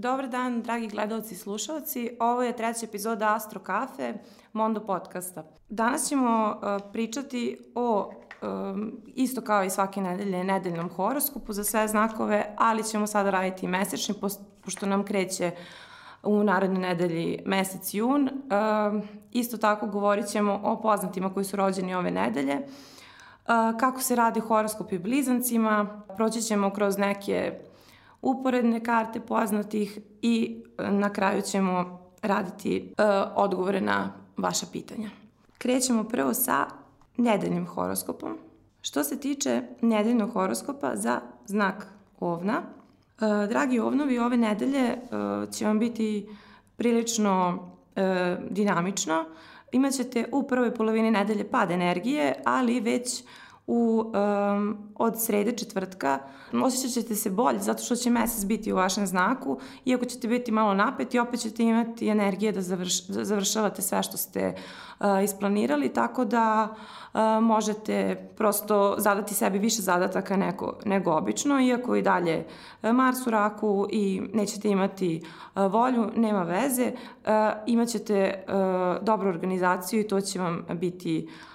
Dobar dan, dragi gledalci i slušalci. Ovo je treća epizoda Astro Kafe, Mondo podcasta. Danas ćemo uh, pričati o um, isto kao i svake nedelje, nedeljnom horoskopu za sve znakove, ali ćemo sada raditi i mesečni, pošto nam kreće u narodnoj nedelji mesec jun. Uh, isto tako govorit ćemo o poznatima koji su rođeni ove nedelje, uh, kako se radi horoskop i blizancima, proći ćemo kroz neke uporedne karte poznatih i e, na kraju ćemo raditi uh, odgovore na vaša pitanja. Krećemo prvo sa nedeljnim horoskopom. Što se tiče nedeljnog horoskopa za znak ovna, uh, dragi ovnovi, ove nedelje uh, će vam biti prilično dinamično. Imaćete u prvoj polovini nedelje pad energije, ali već u, um, od srede četvrtka osjećat ćete se bolje zato što će mesec biti u vašem znaku, iako ćete biti malo napeti, opet ćete imati energije da, završ, da završavate sve što ste uh, isplanirali, tako da uh, možete prosto zadati sebi više zadataka nego, nego obično, iako i dalje uh, Mars u raku i nećete imati uh, volju, nema veze, uh, imaćete uh, dobru organizaciju i to će vam biti Uh,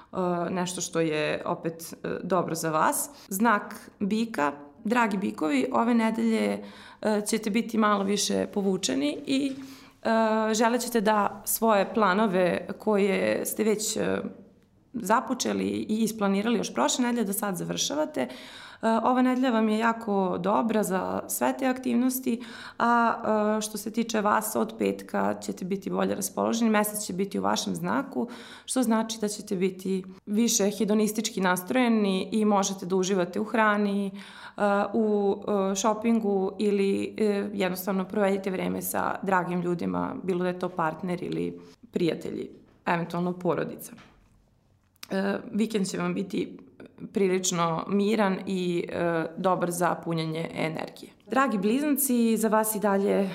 nešto što je opet uh, dobro za vas. Znak bika, dragi bikovi, ove nedelje uh, ćete biti malo više povučeni i žele ćete da svoje planove koje ste već započeli i isplanirali još prošle nedelje da sad završavate, E, ova nedelja vam je jako dobra za sve te aktivnosti, a e, što se tiče vas od petka ćete biti bolje raspoloženi, mesec će biti u vašem znaku, što znači da ćete biti više hedonistički nastrojeni i možete da uživate u hrani, e, u šopingu ili jednostavno provedite vreme sa dragim ljudima, bilo da je to partner ili prijatelji, eventualno porodica. Vikend će vam biti prilično miran i e, dobar za punjanje energije. Dragi blizanci, za vas i dalje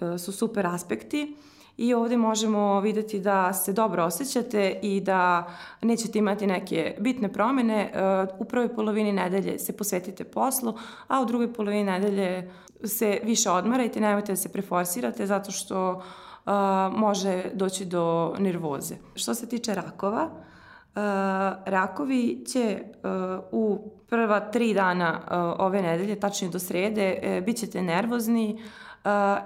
e, su super aspekti i ovde možemo videti da se dobro osjećate i da nećete imati neke bitne promene. E, u prvoj polovini nedelje se posvetite poslu, a u drugoj polovini nedelje se više odmarajte, nemojte da se preforsirate zato što uh, može doći do nervoze. Što se tiče rakova, rakovi će uh, u prva tri dana uh, ove nedelje, tačnije do srede, bit ćete nervozni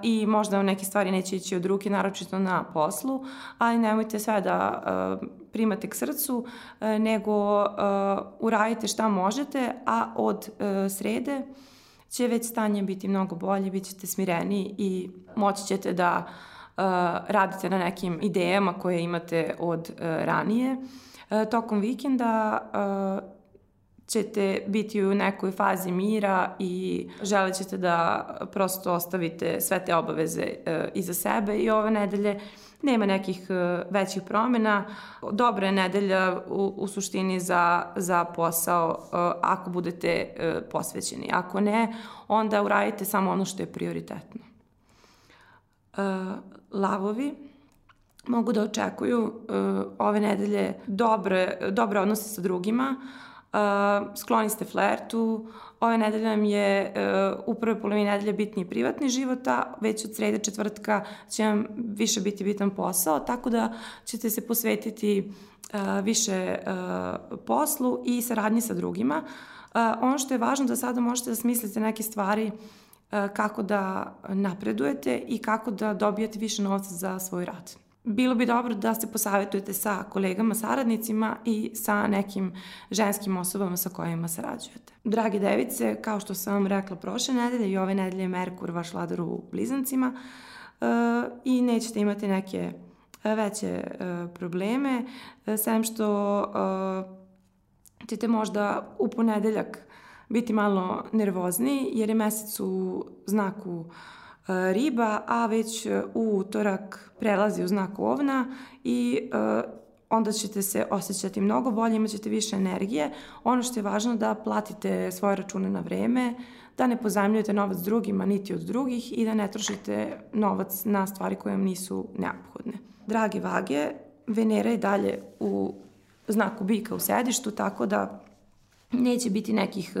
i možda neke stvari neće ići od ruke, naročito na poslu, ali nemojte sve da primate k srcu, nego uradite šta možete, a od srede će već stanje biti mnogo bolje, bit ćete smireni i moći ćete da radite na nekim idejama koje imate od ranije. E, tokom vikenda e, ćete biti u nekoj fazi mira i želit ćete da prosto ostavite sve te obaveze e, iza sebe i ove nedelje nema nekih većih promena. Dobra je nedelja u, u suštini za, za posao ako budete posvećeni. Ako ne, onda uradite samo ono što je prioritetno. Lavovi, mogu da očekuju uh, ove nedelje dobre, dobre odnose sa drugima, uh, skloni ste flertu, ove nedelje nam je uh, u prvoj polovini nedelje bitni privatni život, a već od srede četvrtka će vam više biti bitan posao, tako da ćete se posvetiti uh, više uh, poslu i saradnji sa drugima. Uh, ono što je važno da sada možete da smislite neke stvari uh, kako da napredujete i kako da dobijete više novca za svoj rad bilo bi dobro da se posavetujete sa kolegama, saradnicima i sa nekim ženskim osobama sa kojima sarađujete. Drage device, kao što sam vam rekla prošle nedelje i ove nedelje Merkur vaš vladar u blizancima uh, i nećete imati neke uh, veće uh, probleme, sem što ćete možda u ponedeljak biti malo nervozni jer je mesec u znaku uh, E, riba, a već e, u utorak prelazi u znak ovna i e, onda ćete se osjećati mnogo bolje, imat ćete više energije. Ono što je važno da platite svoje račune na vreme, da ne pozajmljujete novac drugima niti od drugih i da ne trošite novac na stvari koje vam nisu neophodne. Dragi vage, Venera je dalje u znaku bika u sedištu, tako da neće biti nekih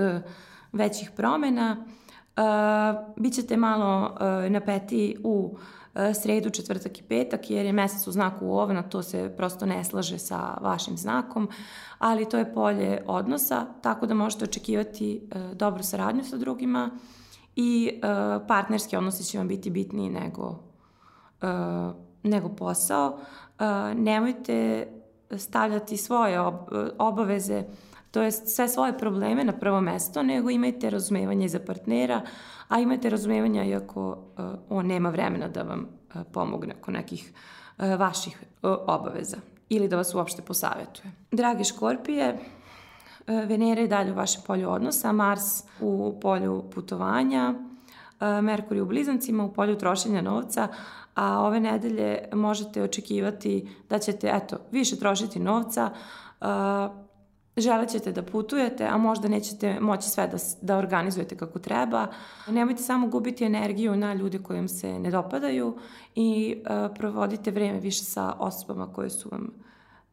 većih promena. Bićete malo napeti u sredu, četvrtak i petak, jer je mesec u znaku ovna, to se prosto ne slaže sa vašim znakom, ali to je polje odnosa, tako da možete očekivati dobru saradnju sa drugima i partnerski odnosi će vam biti bitniji nego, nego posao. Nemojte stavljati svoje obaveze, to jest sve svoje probleme na prvo mesto, nego imajte razumevanje za partnera, a imajte razumevanja iako uh, on nema vremena da vam uh, pomogne oko nekih uh, vaših uh, obaveza ili da vas uopšte posavetuje. Drage škorpije, Venera je dalje u vašem polju odnosa, Mars u polju putovanja, Merkur u blizancima u polju trošenja novca, a ove nedelje možete očekivati da ćete, eto, više trošiti novca, želet ćete da putujete, a možda nećete moći sve da, da organizujete kako treba. Nemojte samo gubiti energiju na ljude koji vam se ne dopadaju i uh, provodite vreme više sa osobama koje su vam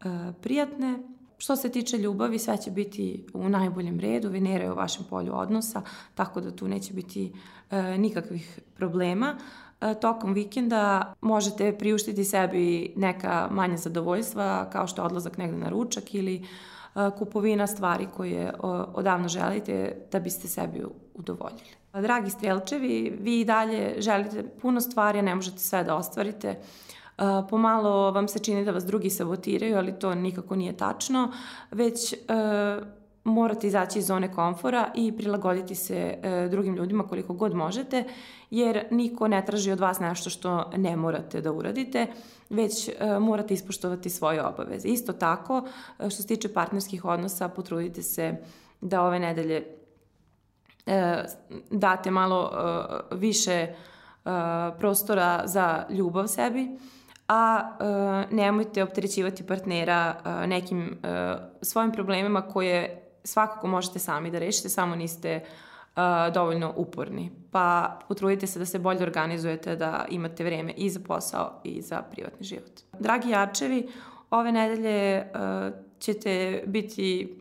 uh, prijatne. Što se tiče ljubavi, sve će biti u najboljem redu, Venera je u vašem polju odnosa, tako da tu neće biti uh, nikakvih problema. Uh, tokom vikenda možete priuštiti sebi neka manja zadovoljstva, kao što je odlazak negde na ručak ili kupovina stvari koje odavno želite da biste sebi udovoljili. Dragi strelčevi, vi i dalje želite puno stvari, ne možete sve da ostvarite. Pomalo vam se čini da vas drugi sabotiraju, ali to nikako nije tačno, već morate izaći iz zone komfora i prilagoditi se e, drugim ljudima koliko god možete, jer niko ne traži od vas nešto što ne morate da uradite, već e, morate ispoštovati svoje obaveze. Isto tako, e, što se tiče partnerskih odnosa, potrudite se da ove nedelje e, date malo e, više e, prostora za ljubav sebi, a e, nemojte opterećivati partnera e, nekim e, svojim problemima koje svakako možete sami da rešite, samo niste uh, dovoljno uporni. Pa potrudite se da se bolje organizujete, da imate vreme i za posao i za privatni život. Dragi jačevi, ove nedelje uh, ćete biti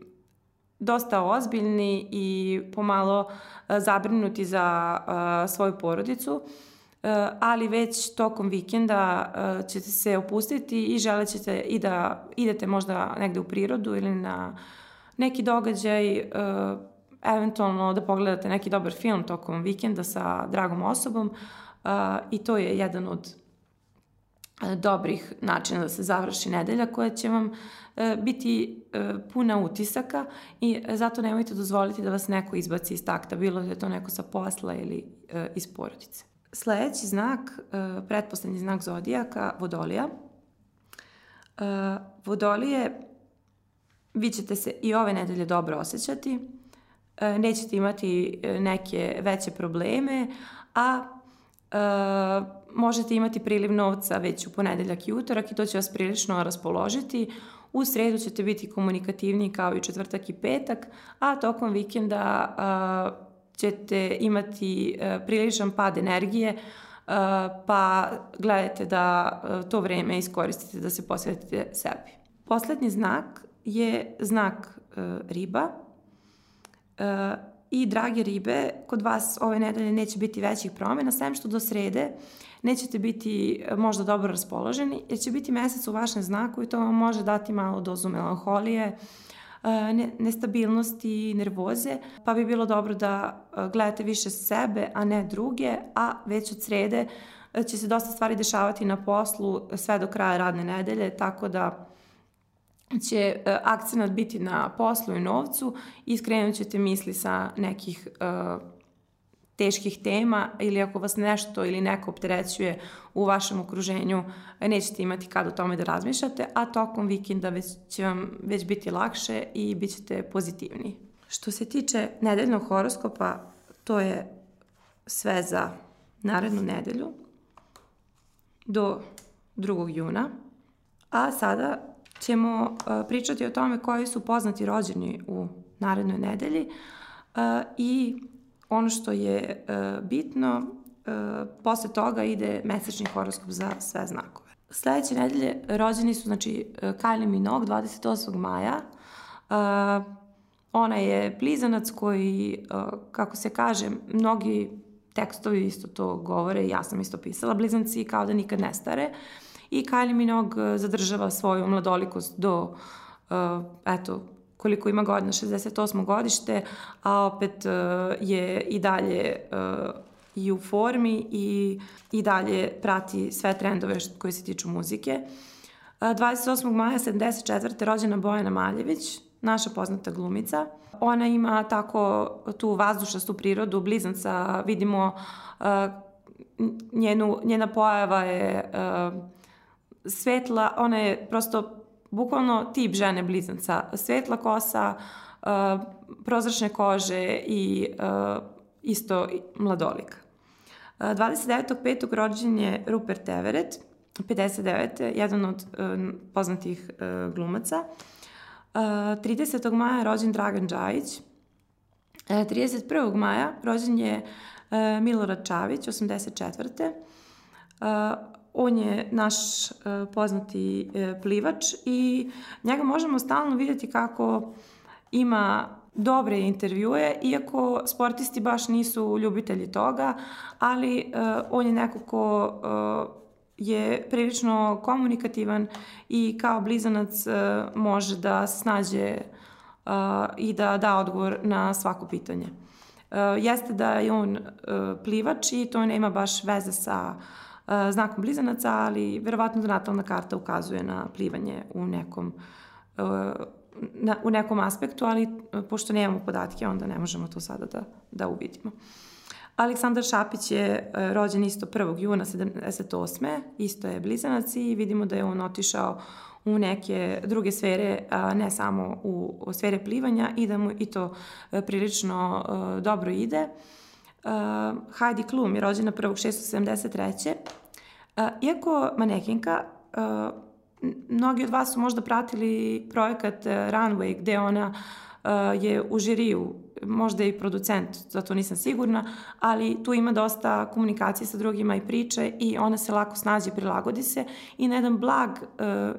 dosta ozbiljni i pomalo uh, zabrinuti za uh, svoju porodicu, uh, ali već tokom vikenda uh, ćete se opustiti i želet ćete i da idete možda negde u prirodu ili na uh, neki događaj, uh, eventualno da pogledate neki dobar film tokom vikenda sa dragom osobom uh, i to je jedan od uh, dobrih načina da se završi nedelja koja će vam uh, biti uh, puna utisaka i zato nemojte dozvoliti da vas neko izbaci iz takta, bilo da je to neko sa posla ili uh, iz porodice. Sledeći znak, pretposlednji znak zodijaka, Vodolija. Vodolije vi ćete se i ove nedelje dobro osjećati, e, nećete imati e, neke veće probleme, a e, možete imati priliv novca već u ponedeljak i utorak i to će vas prilično raspoložiti. U sredu ćete biti komunikativniji kao i četvrtak i petak, a tokom vikenda ćete imati priličan pad energije, pa gledajte da to vreme iskoristite da se posvetite sebi. Poslednji znak je znak e, riba. E, i drage ribe, kod vas ove nedelje neće biti većih promjena, sem što do srede nećete biti e, možda dobro raspoloženi, jer će biti mesec u vašem znaku i to vam može dati malo dozu melanholije, ne, nestabilnosti nervoze, pa bi bilo dobro da gledate više sebe, a ne druge, a već od srede će se dosta stvari dešavati na poslu sve do kraja radne nedelje, tako da će e, akcenat biti na poslu i novcu i skrenut ćete misli sa nekih uh, teških tema ili ako vas nešto ili neko opterećuje u vašem okruženju, nećete imati kad o tome da razmišljate, a tokom vikenda već će vam već biti lakše i bit ćete pozitivniji. Što se tiče nedeljnog horoskopa, to je sve za narednu nedelju do 2. juna. A sada ćemo uh, pričati o tome koji su poznati rođeni u narednoj nedelji uh, i ono što je uh, bitno, uh, posle toga ide mesečni horoskop za sve znakove. Sledeće nedelje rođeni su, znači, Kylie Minogue 28. maja, uh, Ona je blizanac koji, kako se kaže, mnogi tekstovi isto to govore, ja sam isto pisala, blizanci kao da nikad ne stare. I Kylie Minogue zadržava svoju mladolikost do, eto, koliko ima godina, 68. godište, a opet je i dalje i u formi i, i dalje prati sve trendove koji se tiču muzike. 28. maja 74. rođena Bojana Maljević, naša poznata glumica. Ona ima tako tu vazdušastu prirodu, blizanca, vidimo uh, njenu, njena pojava je uh, svetla, ona je prosto bukvalno tip žene blizanca. Svetla kosa, uh, prozračne kože i uh, isto mladolika. 29.5. rođen je Rupert Everett, 59. jedan od uh, poznatih uh, glumaca. Uh, 30. maja rođen Dragan Đajić. Uh, 31. maja rođen je uh, Milorad Čavić, 84. Uh, on je naš uh, poznati uh, plivač i njega možemo stalno vidjeti kako ima dobre intervjue, iako sportisti baš nisu ljubitelji toga, ali uh, on je neko ko je prilično komunikativan i kao blizanac može da snađe i da da odgovor na svako pitanje. Jeste da je on plivač i to nema baš veze sa uh, znakom blizanaca, ali verovatno da natalna karta ukazuje na plivanje u nekom uh, na, u nekom aspektu, ali e, pošto nemamo podatke, onda ne možemo to sada da, da uvidimo. Aleksandar Šapić je rođen isto 1. juna 78. Isto je blizanac i vidimo da je on otišao u neke druge sfere, ne samo u, sfere plivanja i da mu i to prilično dobro ide. Uh, Heidi Klum je rođena 1.673. Uh, iako manekinka, uh, mnogi od vas su možda pratili projekat eh, Runway gde ona uh, je u žiriju, možda i producent, zato nisam sigurna, ali tu ima dosta komunikacije sa drugima i priče i ona se lako snađe, prilagodi se i na jedan blag uh,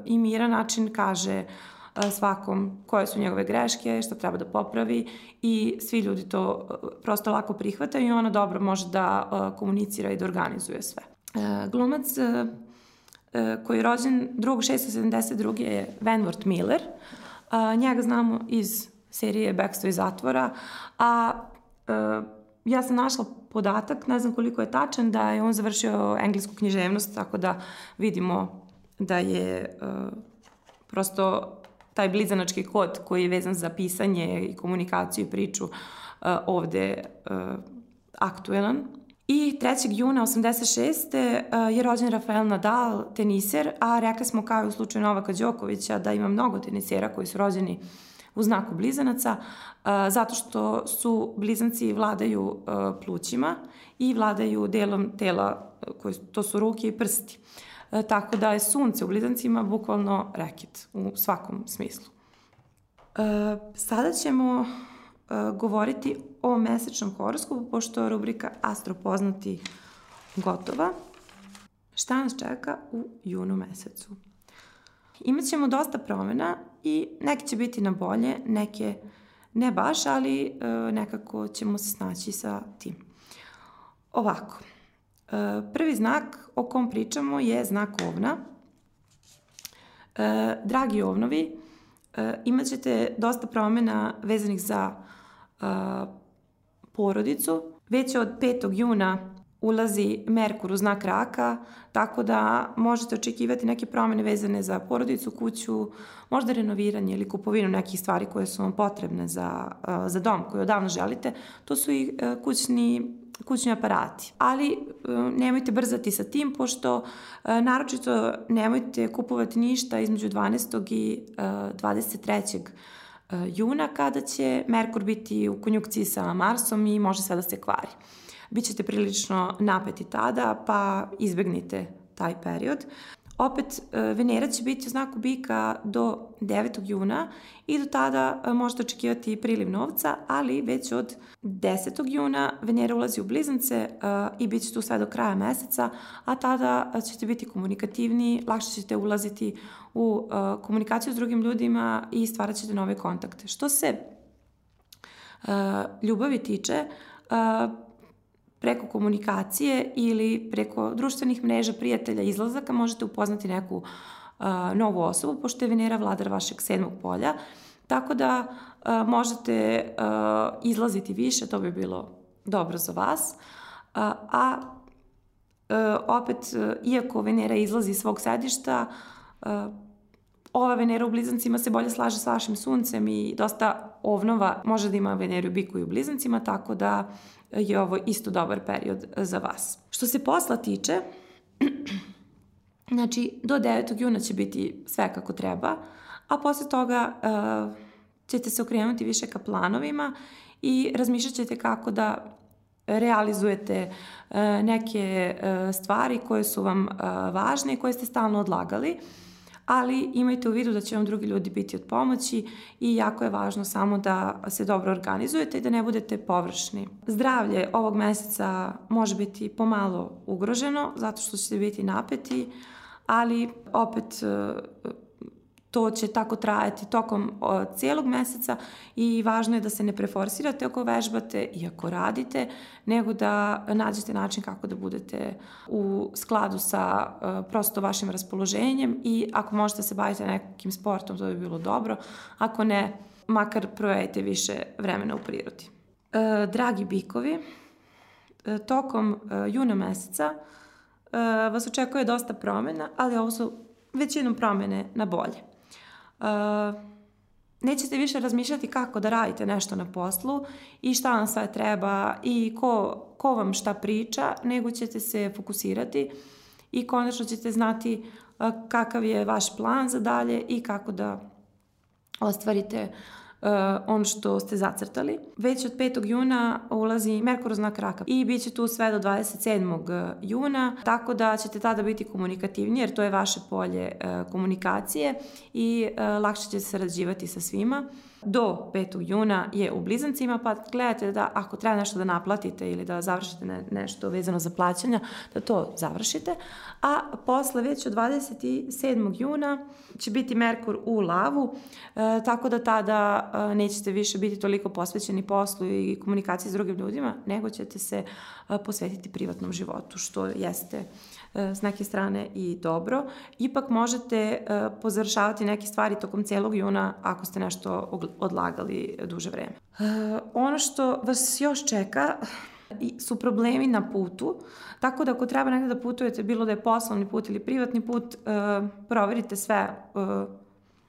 i miran način kaže uh, svakom koje su njegove greške, šta treba da popravi i svi ljudi to prosto lako prihvataju i ona dobro može da komunicira i da organizuje sve. Glumac E, koji je rođen 2.672. je Venward Miller. Njega znamo iz serije Bekstvo iz zatvora, a, e, ja sam našla podatak, ne znam koliko je tačan, da je on završio englesku književnost, tako da vidimo da je e, prosto taj blizanački kod koji je vezan za pisanje i komunikaciju i priču a, ovde a, aktuelan. I 3. juna 86. Eh, je rođen Rafael Nadal, teniser, a rekli smo kao i u slučaju Novaka Đokovića da ima mnogo tenisera koji su rođeni u znaku blizanaca, zato što su blizanci vladaju plućima i vladaju delom tela, to su ruke i prsti. Tako da je sunce u blizancima bukvalno reket u svakom smislu. Sada ćemo govoriti o mesečnom horoskopu, pošto je rubrika Astro poznati gotova. Šta nas čeka u junu mesecu? Imaćemo dosta promjena i neke će biti na bolje, neke ne baš, ali e, nekako ćemo se snaći sa tim. Ovako, e, prvi znak o kom pričamo je znak ovna. Dragi ovnovi, imat ćete dosta promjena vezanih za porodicu. Već od 5. juna ulazi Merkur u znak raka, tako da možete očekivati neke promene vezane za porodicu, kuću, možda renoviranje ili kupovinu nekih stvari koje su vam potrebne za, za dom koji odavno želite. To su i kućni kućni aparati. Ali e, nemojte brzati sa tim, pošto e, naročito nemojte kupovati ništa između 12. i 23 juna kada će Merkur biti u konjukciji sa Marsom i može sve da se kvari. Bićete prilično napeti tada, pa izbegnite taj period. Opet, e, Venera će biti u znaku bika do 9. juna i do tada e, možete očekivati priliv novca, ali već od 10. juna Venera ulazi u blizance e, i bit će tu sve do kraja meseca, a tada ćete biti komunikativni, lakše ćete ulaziti u komunikaciju s drugim ljudima i stvarat ćete nove kontakte. Što se ljubavi tiče, preko komunikacije ili preko društvenih mreža, prijatelja, izlazaka možete upoznati neku uh, novu osobu, pošto je Venera vladar vašeg sedmog polja, tako da uh, možete uh, izlaziti više, to bi bilo dobro za vas, a uh, opet, iako Venera izlazi iz svog sedišta, ova Venera u blizancima se bolje slaže sa vašim suncem i dosta ovnova može da ima Veneru biku i u blizancima, tako da je ovo isto dobar period za vas. Što se posla tiče, znači do 9. juna će biti sve kako treba, a posle toga uh, ćete se okrenuti više ka planovima i razmišljat ćete kako da realizujete uh, neke uh, stvari koje su vam uh, važne i koje ste stalno odlagali ali imajte u vidu da će vam drugi ljudi biti od pomoći i jako je važno samo da se dobro organizujete i da ne budete površni. Zdravlje ovog meseca može biti pomalo ugroženo zato što ćete biti napeti, ali opet to će tako trajati tokom o, cijelog meseca i važno je da se ne preforsirate ako vežbate i ako radite, nego da nađete način kako da budete u skladu sa o, prosto vašim raspoloženjem i ako možete se baviti nekim sportom, to bi bilo dobro. Ako ne, makar provedite više vremena u prirodi. E, dragi bikovi, e, tokom e, juna meseca e, vas očekuje dosta promena, ali ovo su većinom promene na bolje. Uh, nećete više razmišljati kako da radite nešto na poslu i šta vam sve treba i ko, ko vam šta priča, nego ćete se fokusirati i konačno ćete znati uh, kakav je vaš plan za dalje i kako da ostvarite uh, uh, ono što ste zacrtali. Već od 5. juna ulazi Merkur znak raka i bit će tu sve do 27. juna, tako da ćete tada biti komunikativni jer to je vaše polje uh, komunikacije i uh, lakše ćete sarađivati sa svima do 5. juna je u blizancima, pa gledajte da ako treba nešto da naplatite ili da završite ne, nešto vezano za plaćanja, da to završite. A posle već od 27. juna će biti Merkur u lavu, e, tako da tada e, nećete više biti toliko posvećeni poslu i komunikaciji s drugim ljudima, nego ćete se e, posvetiti privatnom životu, što jeste s neke strane i dobro. Ipak možete e, pozaršavati neke stvari tokom celog juna ako ste nešto odlagali duže vreme. E, ono što vas još čeka su problemi na putu, tako da ako treba negde da putujete, bilo da je poslovni put ili privatni put, proverite sve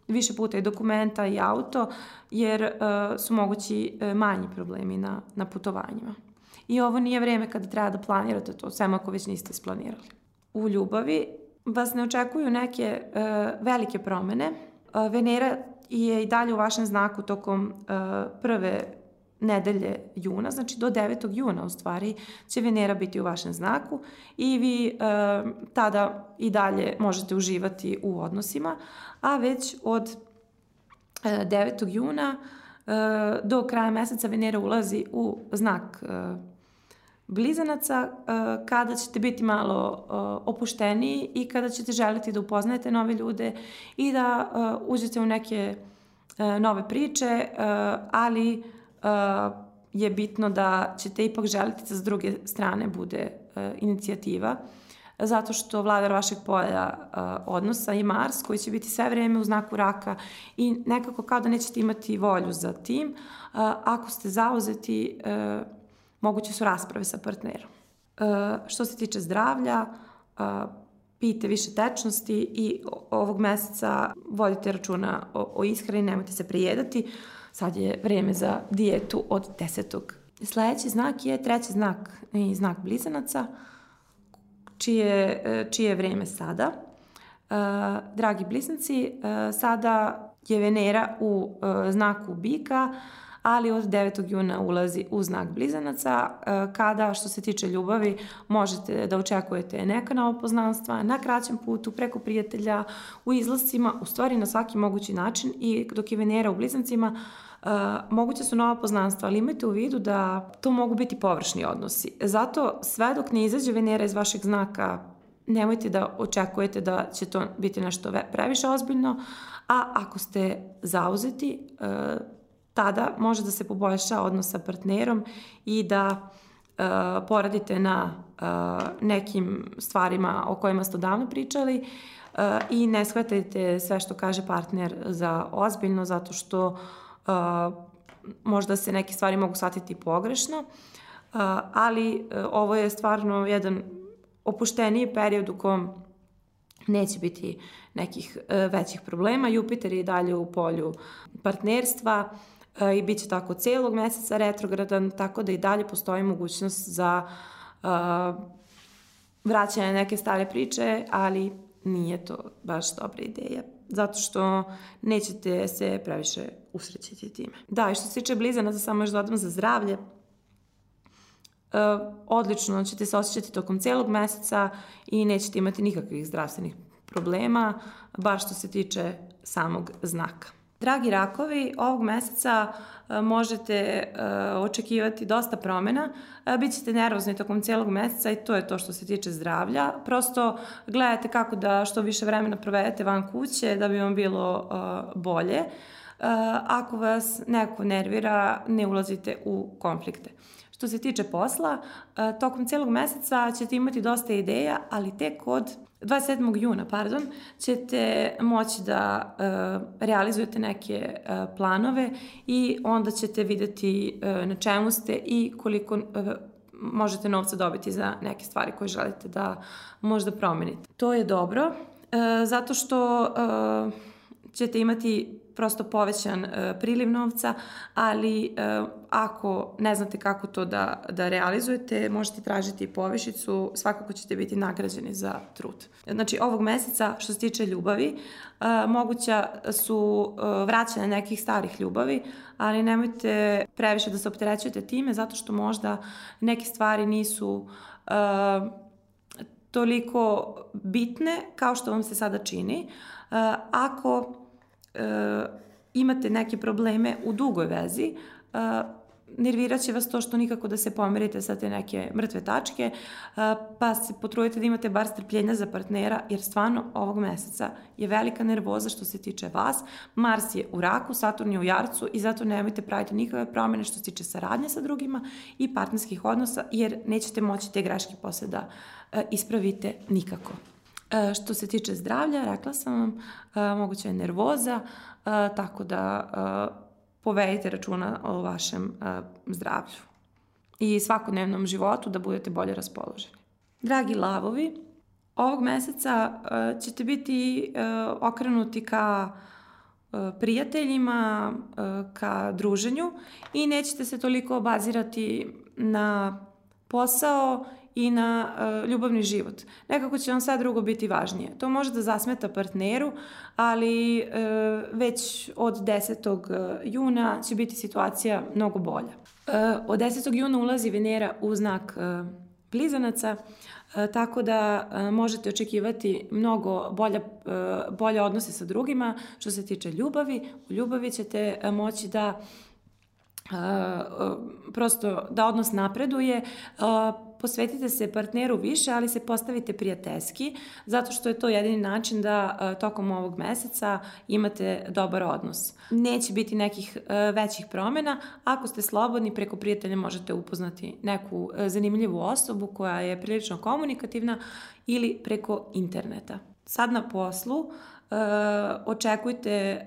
više puta i dokumenta i auto, jer su mogući manji problemi na, na putovanjima. I ovo nije vreme kada treba da planirate to, sve ako već niste isplanirali u ljubavi vas ne očekuju neke uh, velike promene. Uh, Venera je i dalje u vašem znaku tokom uh, prve nedelje juna, znači do 9. juna u stvari će Venera biti u vašem znaku i vi e, tada i dalje možete uživati u odnosima, a već od e, 9. juna e, do kraja meseca Venera ulazi u znak e, blizanaca uh, kada ćete biti malo uh, opušteniji i kada ćete želiti da upoznajete nove ljude i da uh, uđete u neke nove priče, ali je bitno da ćete ipak želiti da s druge strane bude inicijativa zato što vladar vašeg polja odnosa je Mars koji će biti sve vreme u znaku raka i nekako kao da nećete imati volju za tim. ako ste zauzeti, moguće su rasprave sa partnerom. E, što se tiče zdravlja, e, pijte više tečnosti i ovog meseca vodite računa o, o ishrani, nemojte se prijedati. Sad je vreme za dijetu od desetog. Sledeći znak je treći znak i znak blizanaca, čije, e, čije je vreme sada. Uh, dragi blizanci, uh, sada je Venera u uh, znaku bika, ali od 9. juna ulazi u znak blizanaca, e, kada što se tiče ljubavi možete da očekujete neka nova poznanstva na kraćem putu, preko prijatelja, u izlascima, u stvari na svaki mogući način i dok je Venera u blizancima, Uh, moguće su nova poznanstva, ali imajte u vidu da to mogu biti površni odnosi. Zato sve dok ne izađe Venera iz vašeg znaka, nemojte da očekujete da će to biti nešto previše ozbiljno, a ako ste zauzeti, uh, tada može da se poboljša odnos sa partnerom i da uh, poradite na uh, nekim stvarima o kojima ste davno pričali uh, i ne shvatajte sve što kaže partner za ozbiljno zato što uh, možda se neke stvari mogu shvatiti pogrešno, uh, ali uh, ovo je stvarno jedan opušteniji period u kom neće biti nekih uh, većih problema. Jupiter je dalje u polju partnerstva, i bit će tako celog meseca retrogradan, tako da i dalje postoji mogućnost za uh, vraćanje neke stare priče, ali nije to baš dobra ideja zato što nećete se previše usrećiti time. Da, i što se tiče blizana, za samo još dodam za zdravlje, uh, odlično ćete se osjećati tokom celog meseca i nećete imati nikakvih zdravstvenih problema, bar što se tiče samog znaka. Dragi rakovi, ovog meseca e, možete e, očekivati dosta promena. E, Bićete nervozni tokom cijelog meseca i to je to što se tiče zdravlja. Prosto gledajte kako da što više vremena provedete van kuće da bi vam bilo bolje. Ako vas neko nervira, ne ulazite u konflikte. Što se tiče posla, tokom cijelog meseca ćete imati dosta ideja, ali tek od 27. juna, pardon, ćete moći da uh, realizujete neke uh, planove i onda ćete videti uh, na čemu ste i koliko uh, možete novca dobiti za neke stvari koje želite da možda promenite. To je dobro, uh, zato što uh, ćete imati prosto povećan uh, priliv novca, ali uh, ako ne znate kako to da, da realizujete, možete tražiti povišicu, svakako ćete biti nagrađeni za trud. Znači, ovog meseca, što se tiče ljubavi, uh, moguća su uh, vraćane nekih starih ljubavi, ali nemojte previše da se opterećujete time, zato što možda neke stvari nisu uh, toliko bitne kao što vam se sada čini. Uh, ako uh, imate neke probleme u dugoj vezi, uh, nervirat će vas to što nikako da se pomerite sa te neke mrtve tačke, uh, pa se potrudite da imate bar strpljenja za partnera, jer stvarno ovog meseca je velika nervoza što se tiče vas. Mars je u raku, Saturn je u jarcu i zato nemojte praviti nikakve promene što se tiče saradnje sa drugima i partnerskih odnosa, jer nećete moći te greške posle da ispravite nikako. E, što se tiče zdravlja, rekla sam vam, e, moguća je nervoza, e, tako da povedite računa o vašem zdravlju i svakodnevnom životu da budete bolje raspoloženi. Dragi lavovi, ovog meseca ćete biti okrenuti ka prijateljima, ka druženju i nećete se toliko obazirati na posao i na uh, ljubavni život. Nekako će vam sve drugo biti važnije. To može da zasmeta partneru, ali uh, već od 10. E, juna će biti situacija mnogo bolja. Uh, od 10. juna ulazi Venera u znak blizanaca, tako da možete očekivati mnogo bolja, bolje odnose sa drugima. Što se tiče ljubavi, u ljubavi ćete moći da Uh, prosto da odnos napreduje, uh, posvetite se partneru više, ali se postavite prijateljski, zato što je to jedini način da e, tokom ovog meseca imate dobar odnos. Neće biti nekih e, većih promena. Ako ste slobodni, preko prijatelja možete upoznati neku e, zanimljivu osobu koja je prilično komunikativna ili preko interneta. Sad na poslu očekujte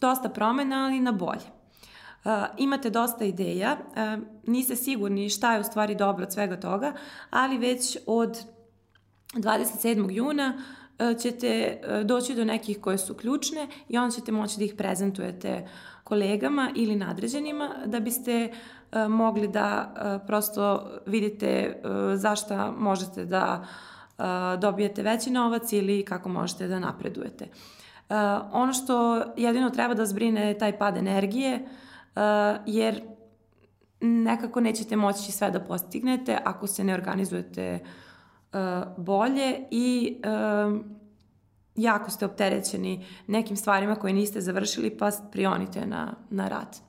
dosta promena, ali na bolje. Uh, imate dosta ideja, uh, niste sigurni šta je u stvari dobro od svega toga, ali već od 27. juna uh, ćete doći do nekih koje su ključne i onda ćete moći da ih prezentujete kolegama ili nadređenima da biste mogli da prosto vidite zašta možete da dobijete veći novac ili kako možete da napredujete. Ono što jedino treba da zbrine je taj pad energije, uh, jer nekako nećete moći sve da postignete ako se ne organizujete uh, bolje i uh, jako ste opterećeni nekim stvarima koje niste završili pa prionite na, na rad.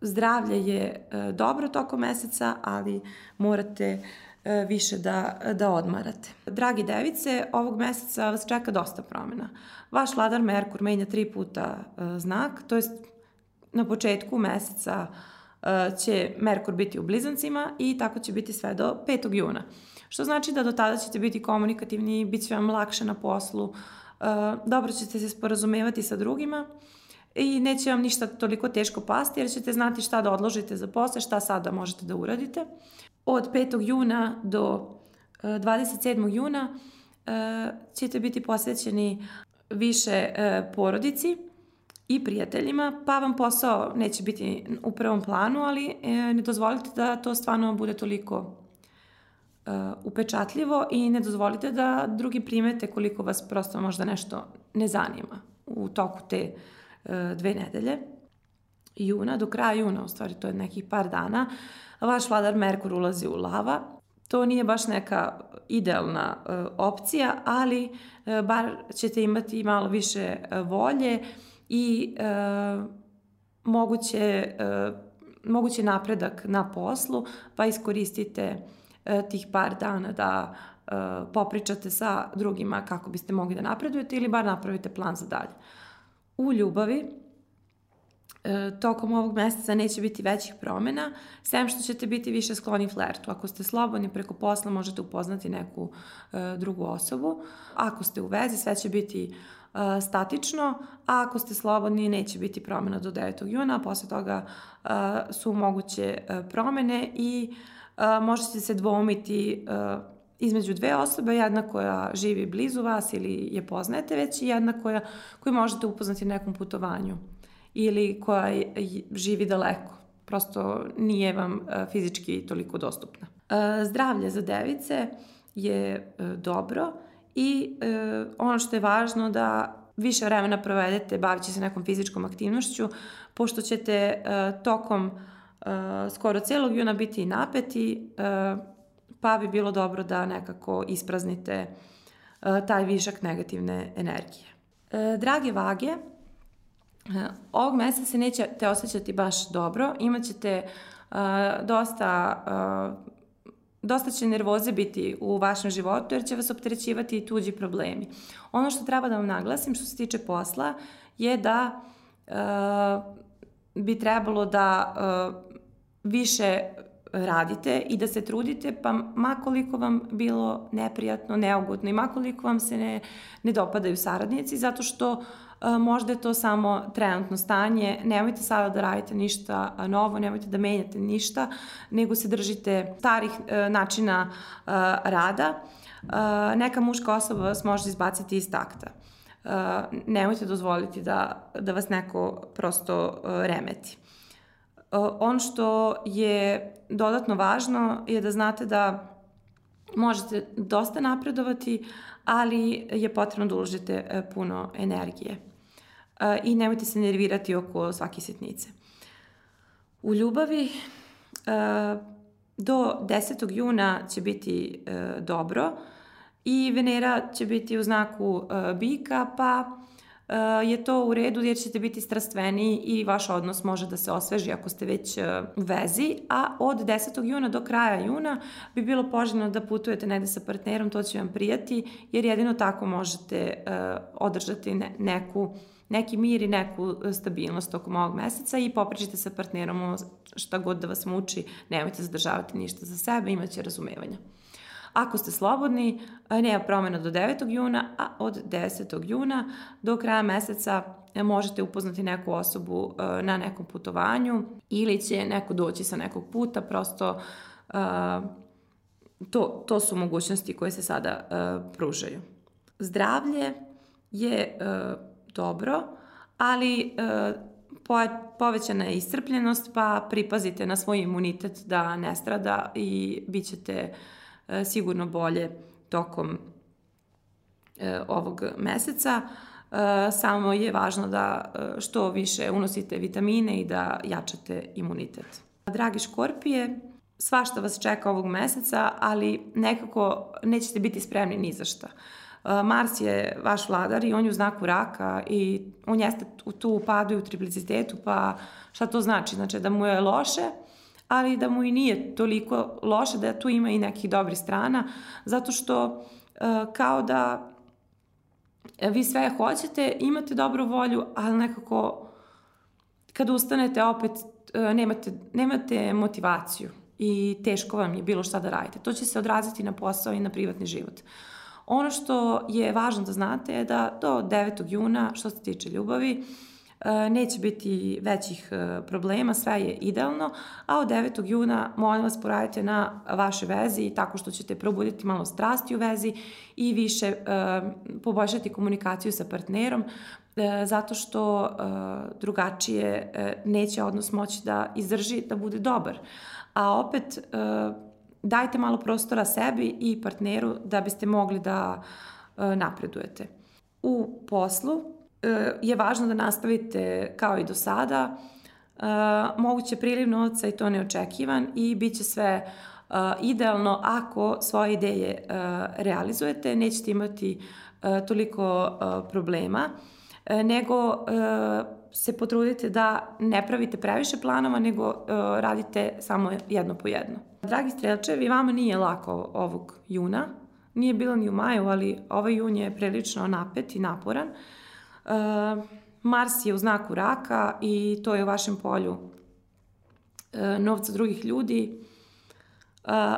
Zdravlje je dobro tokom meseca, ali morate više da, da odmarate. Dragi device, ovog meseca vas čeka dosta promjena. Vaš vladar Merkur menja tri puta e, znak, to jest na početku meseca će Merkur biti u blizancima i tako će biti sve do 5. juna. Što znači da do tada ćete biti komunikativni, bit će vam lakše na poslu, dobro ćete se sporazumevati sa drugima i neće vam ništa toliko teško pasti jer ćete znati šta da odložite za posle, šta sada možete da uradite. Od 5. juna do 27. juna ćete biti posvećeni više porodici i prijateljima, pa vam posao neće biti u prvom planu, ali e, ne dozvolite da to stvarno bude toliko e, upečatljivo i ne dozvolite da drugi primete koliko vas prosto možda nešto ne zanima u toku te e, dve nedelje juna, do kraja juna, u stvari to je nekih par dana, vaš vladar Merkur ulazi u lava. To nije baš neka idealna opcija, ali bar ćete imati malo više volje i e, moguće, e, moguće napredak na poslu, pa iskoristite e, tih par dana da e, popričate sa drugima kako biste mogli da napredujete ili bar napravite plan za dalje. U ljubavi, e, tokom ovog meseca neće biti većih promjena, sem što ćete biti više skloni flertu. Ako ste slobodni preko posla, možete upoznati neku e, drugu osobu. Ako ste u vezi, sve će biti statično, a ako ste slobodni neće biti promjena do 9. juna, a posle toga su moguće promene i možete se dvomiti između dve osobe, jedna koja živi blizu vas ili je poznajete već i jedna koja, koju možete upoznati na nekom putovanju ili koja živi daleko. Prosto nije vam fizički toliko dostupna. Zdravlje za device je dobro i e, ono što je važno da više vremena provedete bavići se nekom fizičkom aktivnošću, pošto ćete e, tokom e, skoro celog juna biti napeti, e, pa bi bilo dobro da nekako ispraznite e, taj višak negativne energije. E, drage vage, e, ovog meseca se nećete osjećati baš dobro, imaćete e, dosta e, dosta će nervoze biti u vašem životu jer će vas opterećivati i tuđi problemi. Ono što treba da vam naglasim što se tiče posla je da uh, bi trebalo da uh, više radite i da se trudite, pa makoliko vam bilo neprijatno, neugodno i makoliko vam se ne, ne dopadaju saradnici, zato što možda je to samo trenutno stanje, nemojte sada da radite ništa novo, nemojte da menjate ništa, nego se držite starih e, načina rada. Neka muška osoba vas može izbaciti iz takta. Nemojte dozvoliti da, da vas neko prosto remeti. Ono što je dodatno važno je da znate da možete dosta napredovati, ali je potrebno da uložite puno energije i nemojte se nervirati oko svake sitnice. U ljubavi do 10. juna će biti e, dobro i Venera će biti u znaku e, bika, pa e, je to u redu jer ćete biti strastveni i vaš odnos može da se osveži ako ste već u vezi, a od 10. juna do kraja juna bi bilo poželjno da putujete negde sa partnerom, to će vam prijati, jer jedino tako možete održati neku neki mir i neku e, stabilnost tokom ovog meseca i popričite sa partnerom šta god da vas muči, nemojte zadržavati ništa za sebe, imaće razumevanja. Ako ste slobodni, e, nema promjena do 9. juna, a od 10. juna do kraja meseca e, možete upoznati neku osobu na nekom putovanju ili će neko doći sa nekog puta, prosto to, to su mogućnosti koje se sada pružaju. Zdravlje je dobro, ali e, povećana je iscrpljenost, pa pripazite na svoj imunitet da ne strada i bit ćete e, sigurno bolje tokom e, ovog meseca. E, samo je važno da e, što više unosite vitamine i da jačate imunitet. Dragi škorpije, svašta vas čeka ovog meseca, ali nekako nećete biti spremni ni za šta. Mars je vaš vladar i on je u znaku raka i on jeste tu u i u triplicitetu, pa šta to znači? Znači da mu je loše, ali da mu i nije toliko loše, da tu ima i nekih dobrih strana, zato što kao da vi sve hoćete, imate dobru volju, ali nekako kad ustanete opet nemate, nemate motivaciju i teško vam je bilo šta da radite. To će se odraziti na posao i na privatni život. Ono što je važno da znate je da do 9. juna, što se tiče ljubavi, e, neće biti većih e, problema, sve je idealno, a od 9. juna molim vas poradite na vaše vezi tako što ćete probuditi malo strasti u vezi i više e, poboljšati komunikaciju sa partnerom, zato što drugačije neće odnos moći da izdrži da bude dobar a opet dajte malo prostora sebi i partneru da biste mogli da e, napredujete. U poslu e, je važno da nastavite kao i do sada, moguće priliv novca i to neočekivan i bit će sve idealno ako svoje ideje realizujete, nećete imati toliko problema, nego se potrudite da ne pravite previše planova, nego radite samo jedno po jedno. Dragi strelčevi, vama nije lako ovog juna, nije bilo ni u maju, ali ovaj jun je prilično napet i naporan. Uh, Mars je u znaku raka i to je u vašem polju uh, novca drugih ljudi,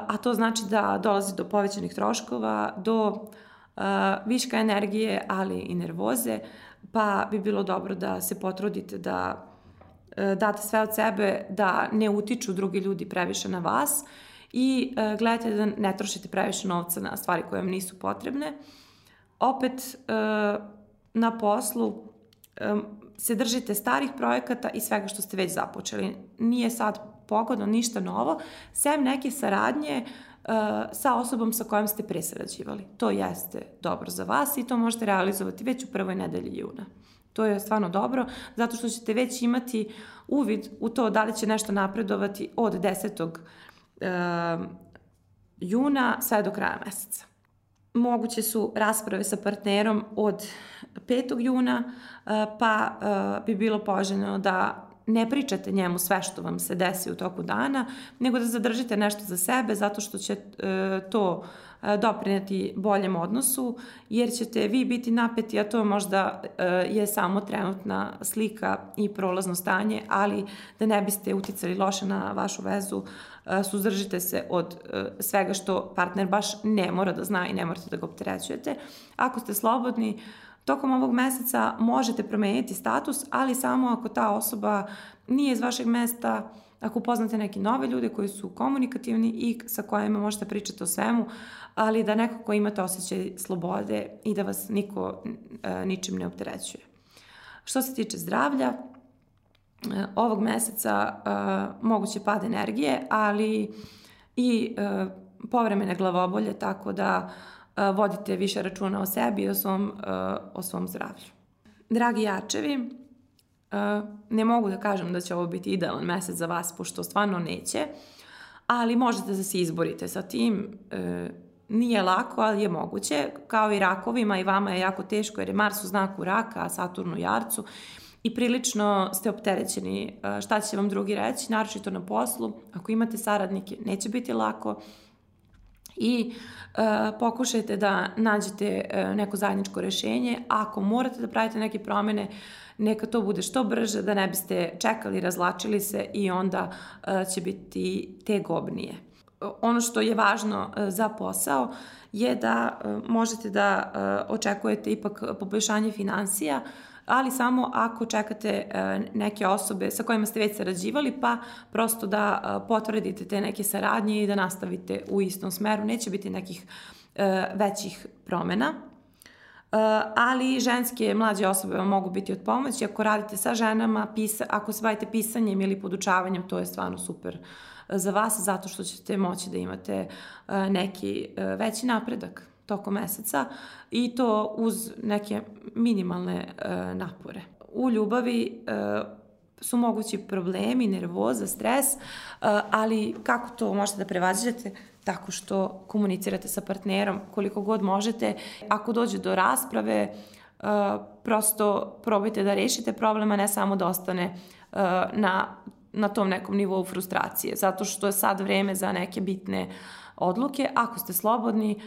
a to znači da dolazi do povećanih troškova, do viška energije, ali i nervoze, pa bi bilo dobro da se potrudite da e, date sve od sebe, da ne utiču drugi ljudi previše na vas i e, gledajte da ne trošite previše novca na stvari koje vam nisu potrebne. Opet, e, na poslu se držite starih projekata i svega što ste već započeli. Nije sad pogodno ništa novo, sem neke saradnje sa osobom sa kojom ste presarađivali. To jeste dobro za vas i to možete realizovati već u prvoj nedelji juna. To je stvarno dobro, zato što ćete već imati uvid u to da li će nešto napredovati od 10. Uh, juna sve do kraja meseca. Moguće su rasprave sa partnerom od 5. juna, uh, pa uh, bi bilo poželjno da ne pričate njemu sve što vam se desi u toku dana, nego da zadržite nešto za sebe zato što će e, to e, doprineti boljem odnosu, jer ćete vi biti napeti, a to možda e, je samo trenutna slika i prolazno stanje, ali da ne biste uticali loše na vašu vezu, e, suzdržite se od e, svega što partner baš ne mora da zna i ne morate da ga opterećujete. Ako ste slobodni, Tokom ovog meseca možete promeniti status, ali samo ako ta osoba nije iz vašeg mesta, ako upoznate neke nove ljude koji su komunikativni i sa kojima možete pričati o svemu, ali da nekako imate osjećaj slobode i da vas niko e, ničim ne opterećuje. Što se tiče zdravlja, e, ovog meseca e, moguće pad energije, ali i e, povremene glavobolje, tako da vodite više računa o sebi i o svom, o svom zdravlju. Dragi jačevi, ne mogu da kažem da će ovo biti idealan mesec za vas, pošto stvarno neće, ali možete da se izborite sa tim. E, nije lako, ali je moguće. Kao i rakovima i vama je jako teško jer je Mars u znaku raka, a Saturn u jarcu i prilično ste opterećeni šta će vam drugi reći, naročito na poslu. Ako imate saradnike, neće biti lako i e, pokušajte da nađete e, neko zajedničko rešenje. Ako morate da pravite neke promene, neka to bude što brže, da ne biste čekali, razlačili se i onda e, će biti tegobnije. Ono što je važno e, za posao je da e, možete da e, očekujete ipak poboljšanje financija, ali samo ako čekate e, neke osobe sa kojima ste već sarađivali, pa prosto da e, potvrdite te neke saradnje i da nastavite u istom smeru. Neće biti nekih e, većih promena. ali ženske mlađe osobe vam mogu biti od pomoći. Ako radite sa ženama, pisa, ako se bavite pisanjem ili podučavanjem, to je stvarno super za vas, zato što ćete moći da imate neki veći napredak tokom meseca i to uz neke minimalne e, napore. U ljubavi e, su mogući problemi, nervoza, stres, e, ali kako to možete da prevaziđete? Tako što komunicirate sa partnerom koliko god možete. Ako dođe do rasprave, e, prosto probajte da rešite problema, ne samo da ostane e, na na tom nekom nivou frustracije, zato što je sad vreme za neke bitne odluke. Ako ste slobodni,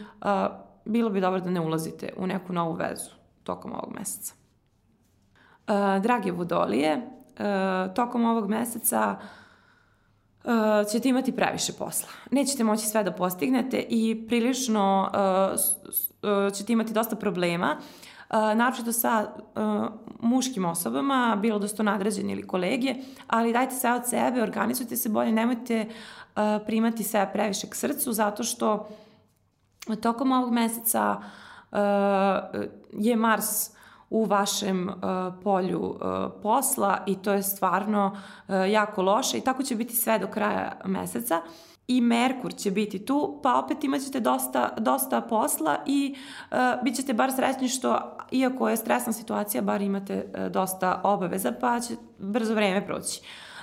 bilo bi dobro da ne ulazite u neku novu vezu tokom ovog meseca. Drage vodolije, tokom ovog meseca uh, ćete imati previše posla. Nećete moći sve da postignete i prilično uh, ćete imati dosta problema, uh, naročito sa uh, muškim osobama, bilo da su to nadređeni ili kolege, ali dajte sve od sebe, organizujte se bolje, nemojte uh, primati sve previše k srcu, zato što tokom ovog meseca uh, je Mars u vašem uh, polju uh, posla i to je stvarno uh, jako loše i tako će biti sve do kraja meseca i Merkur će biti tu, pa opet imaćete dosta, dosta posla i uh, bit ćete bar srećni što, iako je stresna situacija, bar imate uh, dosta obaveza, pa će brzo vreme proći.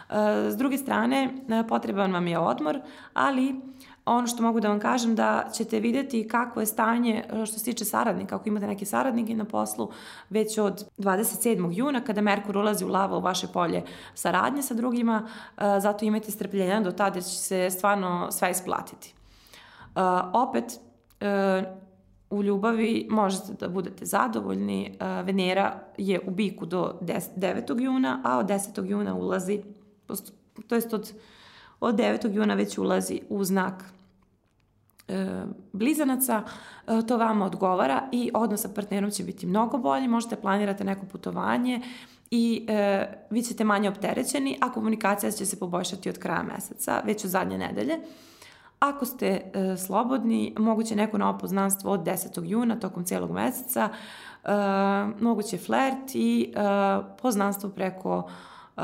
Uh, s druge strane, uh, potreban vam je odmor, ali Ono što mogu da vam kažem da ćete videti kako je stanje e, što se tiče saradnika, ako imate neke saradnike na poslu, već od 27. juna kada Merkur ulazi u lava u vaše polje saradnje sa drugima, e, zato imajte strpljenja do tada će se stvarno sve isplatiti. E, opet, u ljubavi možete da budete zadovoljni. Venera je u biku do 9. juna, a od 10. juna ulazi, to jest od od 9. juna već ulazi u znak e, blizanaca, e, to vama odgovara i odnos sa partnerom će biti mnogo bolji, možete planirati neko putovanje i e, vi ćete manje opterećeni, a komunikacija će se poboljšati od kraja meseca, već od zadnje nedelje. Ako ste e, slobodni, moguće neko novo poznanstvo od 10. juna tokom celog meseca, e, moguće flert i e, poznanstvo preko e,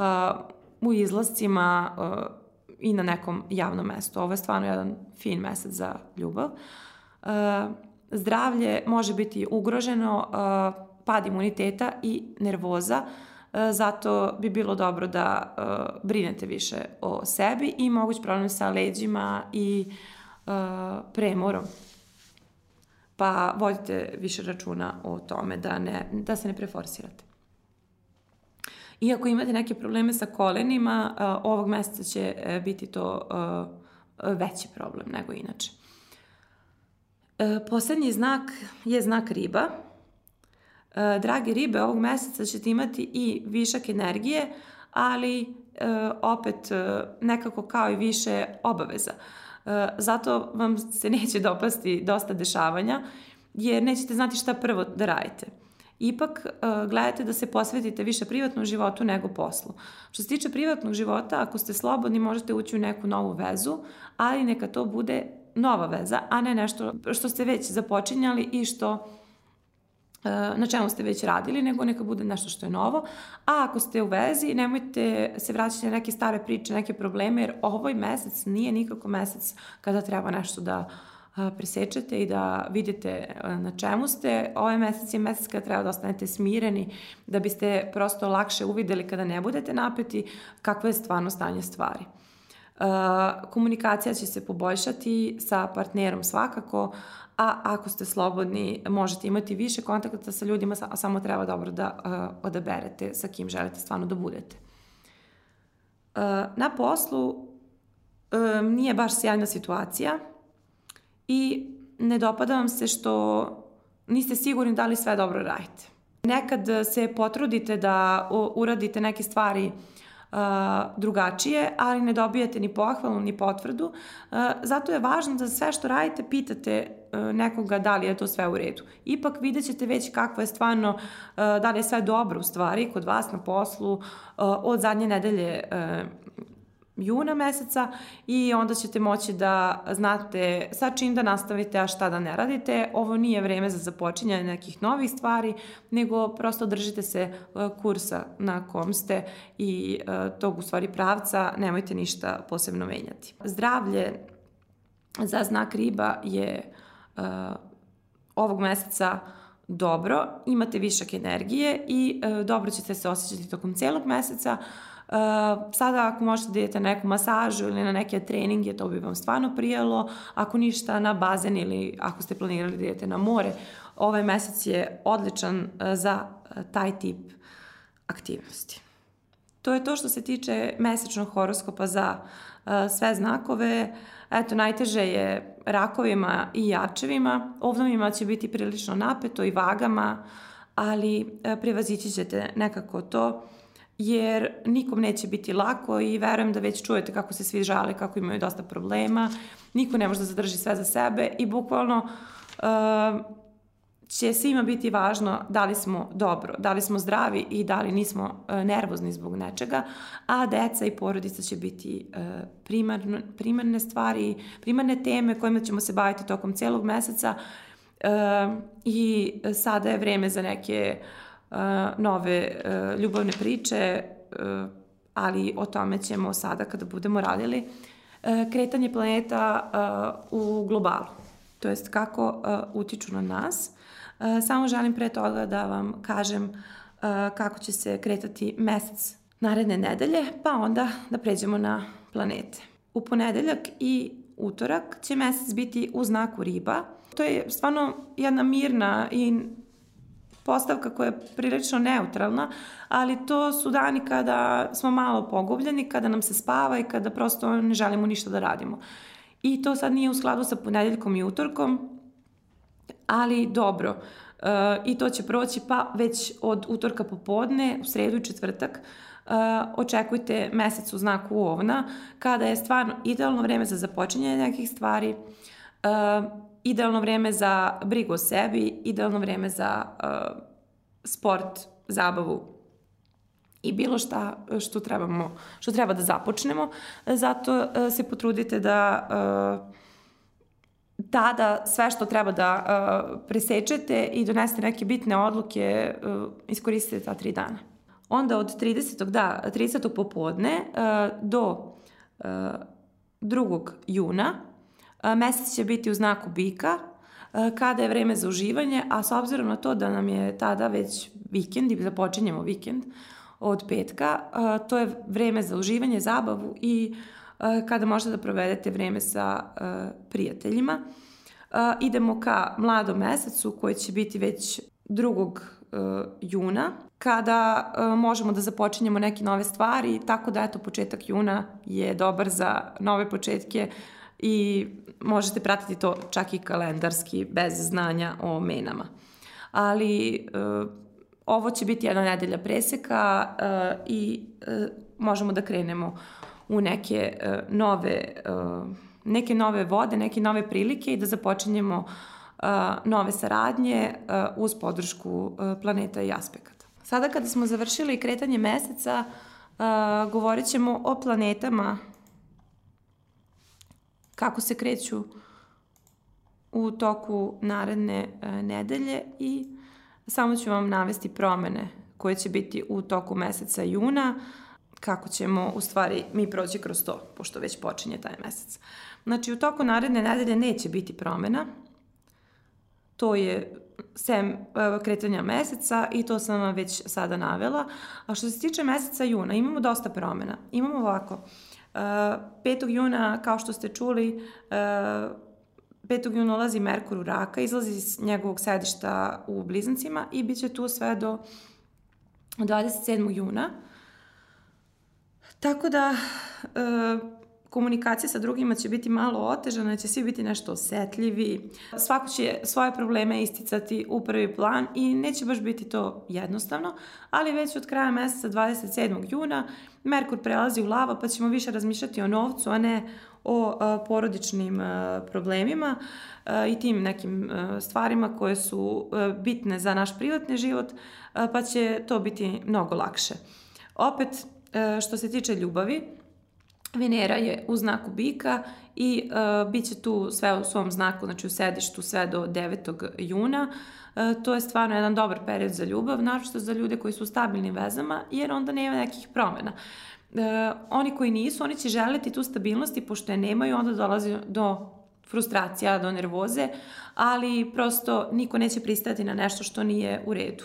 u izlascima e, i na nekom javnom mestu. Ovo je stvarno jedan fin mesec za ljubav. Uh, zdravlje može biti ugroženo, uh, pad imuniteta i nervoza, uh, zato bi bilo dobro da brinete više o sebi i moguć problem sa leđima i premorom. Pa vodite više računa o tome da, ne, da se ne preforsirate. Iako imate neke probleme sa kolenima, ovog meseca će e, biti to veći problem nego inače. Poslednji znak je znak riba. Drage ribe, ovog meseca ćete imati i višak energije, ali opet nekako kao i više obaveza. Zato vam se neće dopasti dosta dešavanja, jer nećete znati šta prvo da radite ipak uh, gledajte da se posvetite više privatnom životu nego poslu. Što se tiče privatnog života, ako ste slobodni možete ući u neku novu vezu, ali neka to bude nova veza, a ne nešto što ste već započinjali i što na čemu ste već radili, nego neka bude nešto što je novo. A ako ste u vezi, nemojte se vraćati na neke stare priče, neke probleme, jer ovoj mesec nije nikako mesec kada treba nešto da uh, presečete i da vidite na čemu ste. Ovaj mesec je mesec kada treba da ostanete smireni, da biste prosto lakše uvideli kada ne budete napeti kakvo je stvarno stanje stvari. Komunikacija će se poboljšati sa partnerom svakako, a ako ste slobodni možete imati više kontakta sa ljudima, samo treba dobro da odaberete sa kim želite stvarno da budete. Na poslu nije baš sjajna situacija, i ne dopada vam se što niste sigurni da li sve dobro radite. Nekad se potrudite da uradite neke stvari uh, drugačije, ali ne dobijate ni pohvalu, ni potvrdu. Uh, zato je važno da sve što radite pitate uh, nekoga da li je to sve u redu. Ipak vidjet ćete već kakvo je stvarno, da li je sve dobro u stvari kod vas na poslu od zadnje nedelje juna meseca i onda ćete moći da znate sa čim da nastavite, a šta da ne radite. Ovo nije vreme za započinjanje nekih novih stvari, nego prosto držite se e, kursa na kom ste i e, tog u stvari pravca, nemojte ništa posebno menjati. Zdravlje za znak riba je uh, ovog meseca dobro, imate višak energije i dobro ćete se osjećati tokom celog meseca. Uh, sada ako možete da idete na neku masažu ili na neke treninge, to bi vam stvarno prijalo. Ako ništa, na bazen ili ako ste planirali da idete na more, ovaj mesec je odličan uh, za uh, taj tip aktivnosti. To je to što se tiče mesečnog horoskopa za sve znakove. Eto, najteže je rakovima i jačevima. Ovnovima će biti prilično napeto i vagama, ali uh, prevazići ćete nekako to jer nikom neće biti lako i verujem da već čujete kako se svi žale, kako imaju dosta problema, niko ne može da zadrži sve za sebe i bukvalno uh, će svima biti važno da li smo dobro, da li smo zdravi i da li nismo uh, nervozni zbog nečega, a deca i porodica će biti uh, primarno, primarne stvari, primarne teme kojima ćemo se baviti tokom celog meseca uh, i sada je vreme za neke uh, nove ljubavne priče, ali o tome ćemo sada kada budemo radili kretanje planeta u globalu, to jest kako utiču na nas. Samo želim pre toga da vam kažem kako će se kretati mesec naredne nedelje, pa onda da pređemo na planete. U ponedeljak i utorak će mesec biti u znaku riba. To je stvarno jedna mirna i postavka koja je prilično neutralna, ali to su dani kada smo malo pogubljeni, kada nam se spava i kada prosto ne želimo ništa da radimo. I to sad nije u skladu sa ponedeljkom i utorkom, ali dobro. E, I to će proći pa već od utorka popodne, u sredu i četvrtak, Uh, očekujte mesec u znaku ovna, kada je stvarno idealno vreme za započinjanje nekih stvari, uh, idealno vreme za brigu o sebi, idealno vreme za uh, sport, zabavu i bilo šta što trebamo, što treba da započnemo. Zato uh, se potrudite da uh, tada sve što treba da uh, presečete i donesete neke bitne odluke uh, iskoristite ta tri dana. Onda od 30. da, 30. popodne uh, do uh, 2. juna Mesec će biti u znaku bika, kada je vreme za uživanje, a s obzirom na to da nam je tada već vikend i započinjemo vikend od petka, to je vreme za uživanje, zabavu i kada možete da provedete vreme sa prijateljima. Idemo ka mladom mesecu koji će biti već 2. juna, kada možemo da započinjemo neke nove stvari, tako da eto početak juna je dobar za nove početke, i možete pratiti to čak i kalendarski bez znanja o menama. Ali uh, ovo će biti jedna nedelja preseka uh, i uh, možemo da krenemo u neke nove neke nove vode, neke nove prilike i da započinjemo nove saradnje uz podršku planeta i aspekata. Sada kada smo završili kretanje meseca, govorit ćemo o planetama kako se kreću u toku naredne e, nedelje i samo ću vam navesti promene koje će biti u toku meseca juna, kako ćemo u stvari mi proći kroz to, pošto već počinje taj mesec. Znači, u toku naredne nedelje neće biti promena, to je sem e, kretanja meseca i to sam vam već sada navela. A što se tiče meseca juna, imamo dosta promena. Imamo ovako, 5. juna, kao što ste čuli, 5. juna ulazi Merkur u raka, izlazi iz njegovog sedišta u Blizancima i bit će tu sve do 27. juna. Tako da, komunikacija sa drugima će biti malo otežana, će svi biti nešto osetljivi. Svako će svoje probleme isticati u prvi plan i neće baš biti to jednostavno, ali već od kraja meseca 27. juna Merkur prelazi u lava pa ćemo više razmišljati o novcu, a ne o a, porodičnim a, problemima a, i tim nekim a, stvarima koje su a, bitne za naš privatni život, a, pa će to biti mnogo lakše. Opet, a, što se tiče ljubavi, Venera je u znaku bika i uh, bit će tu sve u svom znaku, znači u sedištu sve do 9. juna. Uh, to je stvarno jedan dobar period za ljubav, naročito za ljude koji su u stabilnim vezama, jer onda nema nekih promena. Uh, oni koji nisu, oni će želiti tu stabilnost i pošto je nemaju, onda dolazi do frustracija, do nervoze, ali prosto niko neće pristati na nešto što nije u redu.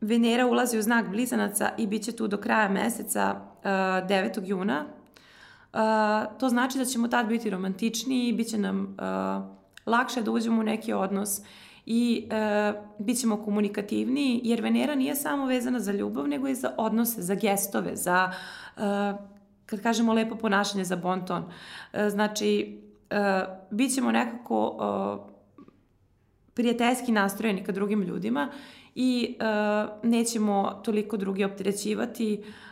Venera ulazi u znak blizanaca i bit će tu do kraja meseca uh, 9. juna, to znači da ćemo tad biti romantičniji, bit će nam uh, lakše da uđemo u neki odnos i e, bit ćemo komunikativniji, jer Venera nije samo vezana za ljubav, nego i za odnose, za gestove, za, e, kad kažemo lepo ponašanje, za bonton. E, znači, e, bit ćemo nekako e, prijateljski nastrojeni ka drugim ljudima i e, nećemo toliko drugi opterećivati, e,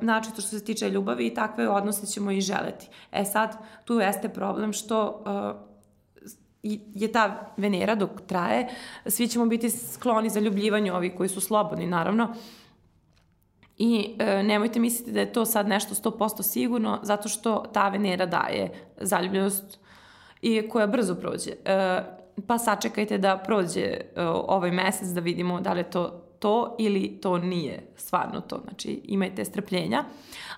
načito što se tiče ljubavi i takve odnose ćemo i želeti. E sad, tu jeste problem što e, je ta Venera dok traje, svi ćemo biti skloni za ljubljivanje ovi koji su slobodni, naravno. I e, nemojte misliti da je to sad nešto 100% sigurno, zato što ta Venera daje zaljubljenost i koja brzo prođe. E, pa sačekajte da prođe e, ovaj mesec da vidimo da li je to to ili to nije stvarno to. Znači imajte strpljenja.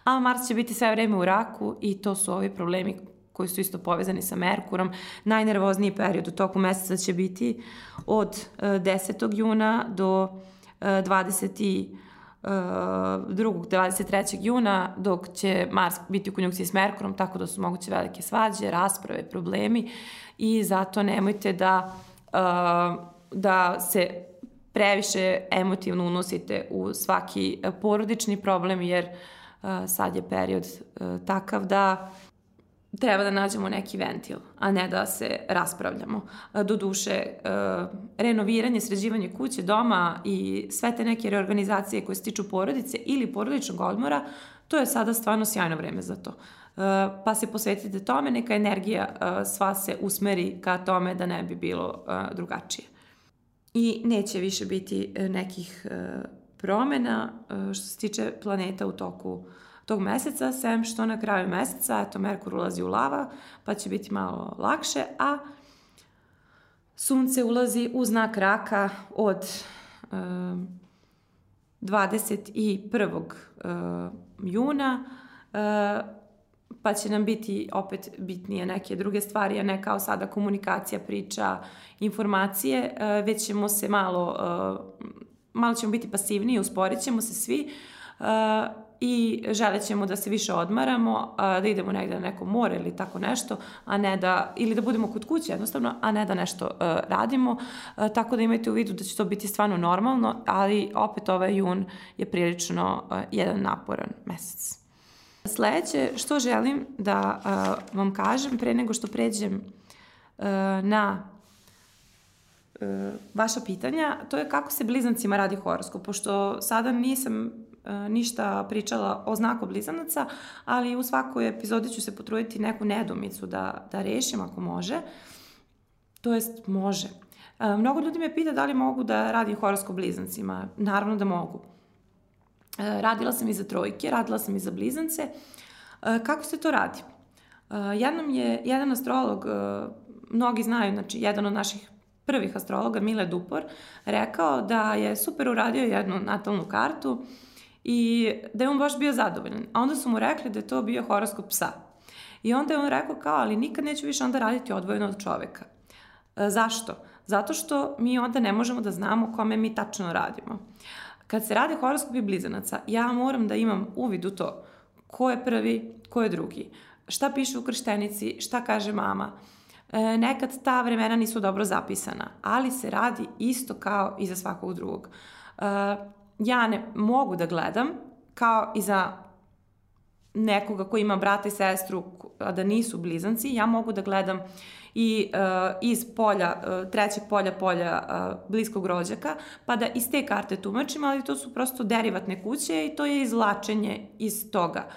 A Mars će biti sve vreme u raku i to su ovi problemi koji su isto povezani sa Merkurom. Najnervozniji period u toku meseca će biti od 10. E, juna do 20. 2. 23. juna, dok će Mars biti u konjunkciji s Merkurom, tako da su moguće velike svađe, rasprave, problemi i zato nemojte da, uh, da se previše emotivno unosite u svaki porodični problem, jer uh, sad je period uh, takav da treba da nađemo neki ventil, a ne da se raspravljamo. Do duše, renoviranje, sređivanje kuće, doma i sve te neke reorganizacije koje se tiču porodice ili porodičnog odmora, to je sada stvarno sjajno vreme za to. Pa se posvetite tome, neka energija sva se usmeri ka tome da ne bi bilo drugačije. I neće više biti e, nekih e, promena što se tiče planeta u toku tog meseca, sem što na kraju meseca, eto, Merkur ulazi u lava, pa će biti malo lakše, a Sunce ulazi u znak raka od e, 21. E, juna, e, pa će nam biti opet bitnije neke druge stvari, a ne kao sada komunikacija, priča, informacije, e, već ćemo se malo, e, malo ćemo biti pasivniji, usporit ćemo se svi, e, i želet ćemo da se više odmaramo, da idemo negde na neko more ili tako nešto, a ne da, ili da budemo kod kuće jednostavno, a ne da nešto radimo, tako da imajte u vidu da će to biti stvarno normalno, ali opet ovaj jun je prilično jedan naporan mesec. Sledeće što želim da vam kažem pre nego što pređem na vaša pitanja, to je kako se blizancima radi horoskop, pošto sada nisam ništa pričala o znaku blizanaca, ali u svakoj epizodi ću se potruditi neku nedomicu da, da rešim ako može. To jest može. Mnogo ljudi me pita da li mogu da radim horoskop blizancima. Naravno da mogu. E, radila sam i za trojke, radila sam i za blizance. Kako se to radi? Jednom je jedan astrolog, mnogi znaju, znači jedan od naših prvih astrologa, Mile Dupor, rekao da je super uradio jednu natalnu kartu i da je on baš bio zadovoljan. A onda su mu rekli da je to bio horoskop psa. I onda je on rekao kao, ali nikad neću više onda raditi odvojeno od čoveka. E, zašto? Zato što mi onda ne možemo da znamo kome mi tačno radimo. Kad se rade horoskopi blizanaca, ja moram da imam uvid u to ko je prvi, ko je drugi. Šta piše u krštenici, šta kaže mama. E, nekad ta vremena nisu dobro zapisana, ali se radi isto kao i za svakog drugog. E, ja ne mogu da gledam kao i za nekoga ko ima brata i sestru, a da nisu blizanci, ja mogu da gledam i uh, iz polja, uh, trećeg polja, polja uh, bliskog rođaka, pa da iz te karte tumačim, ali to su prosto derivatne kuće i to je izlačenje iz toga.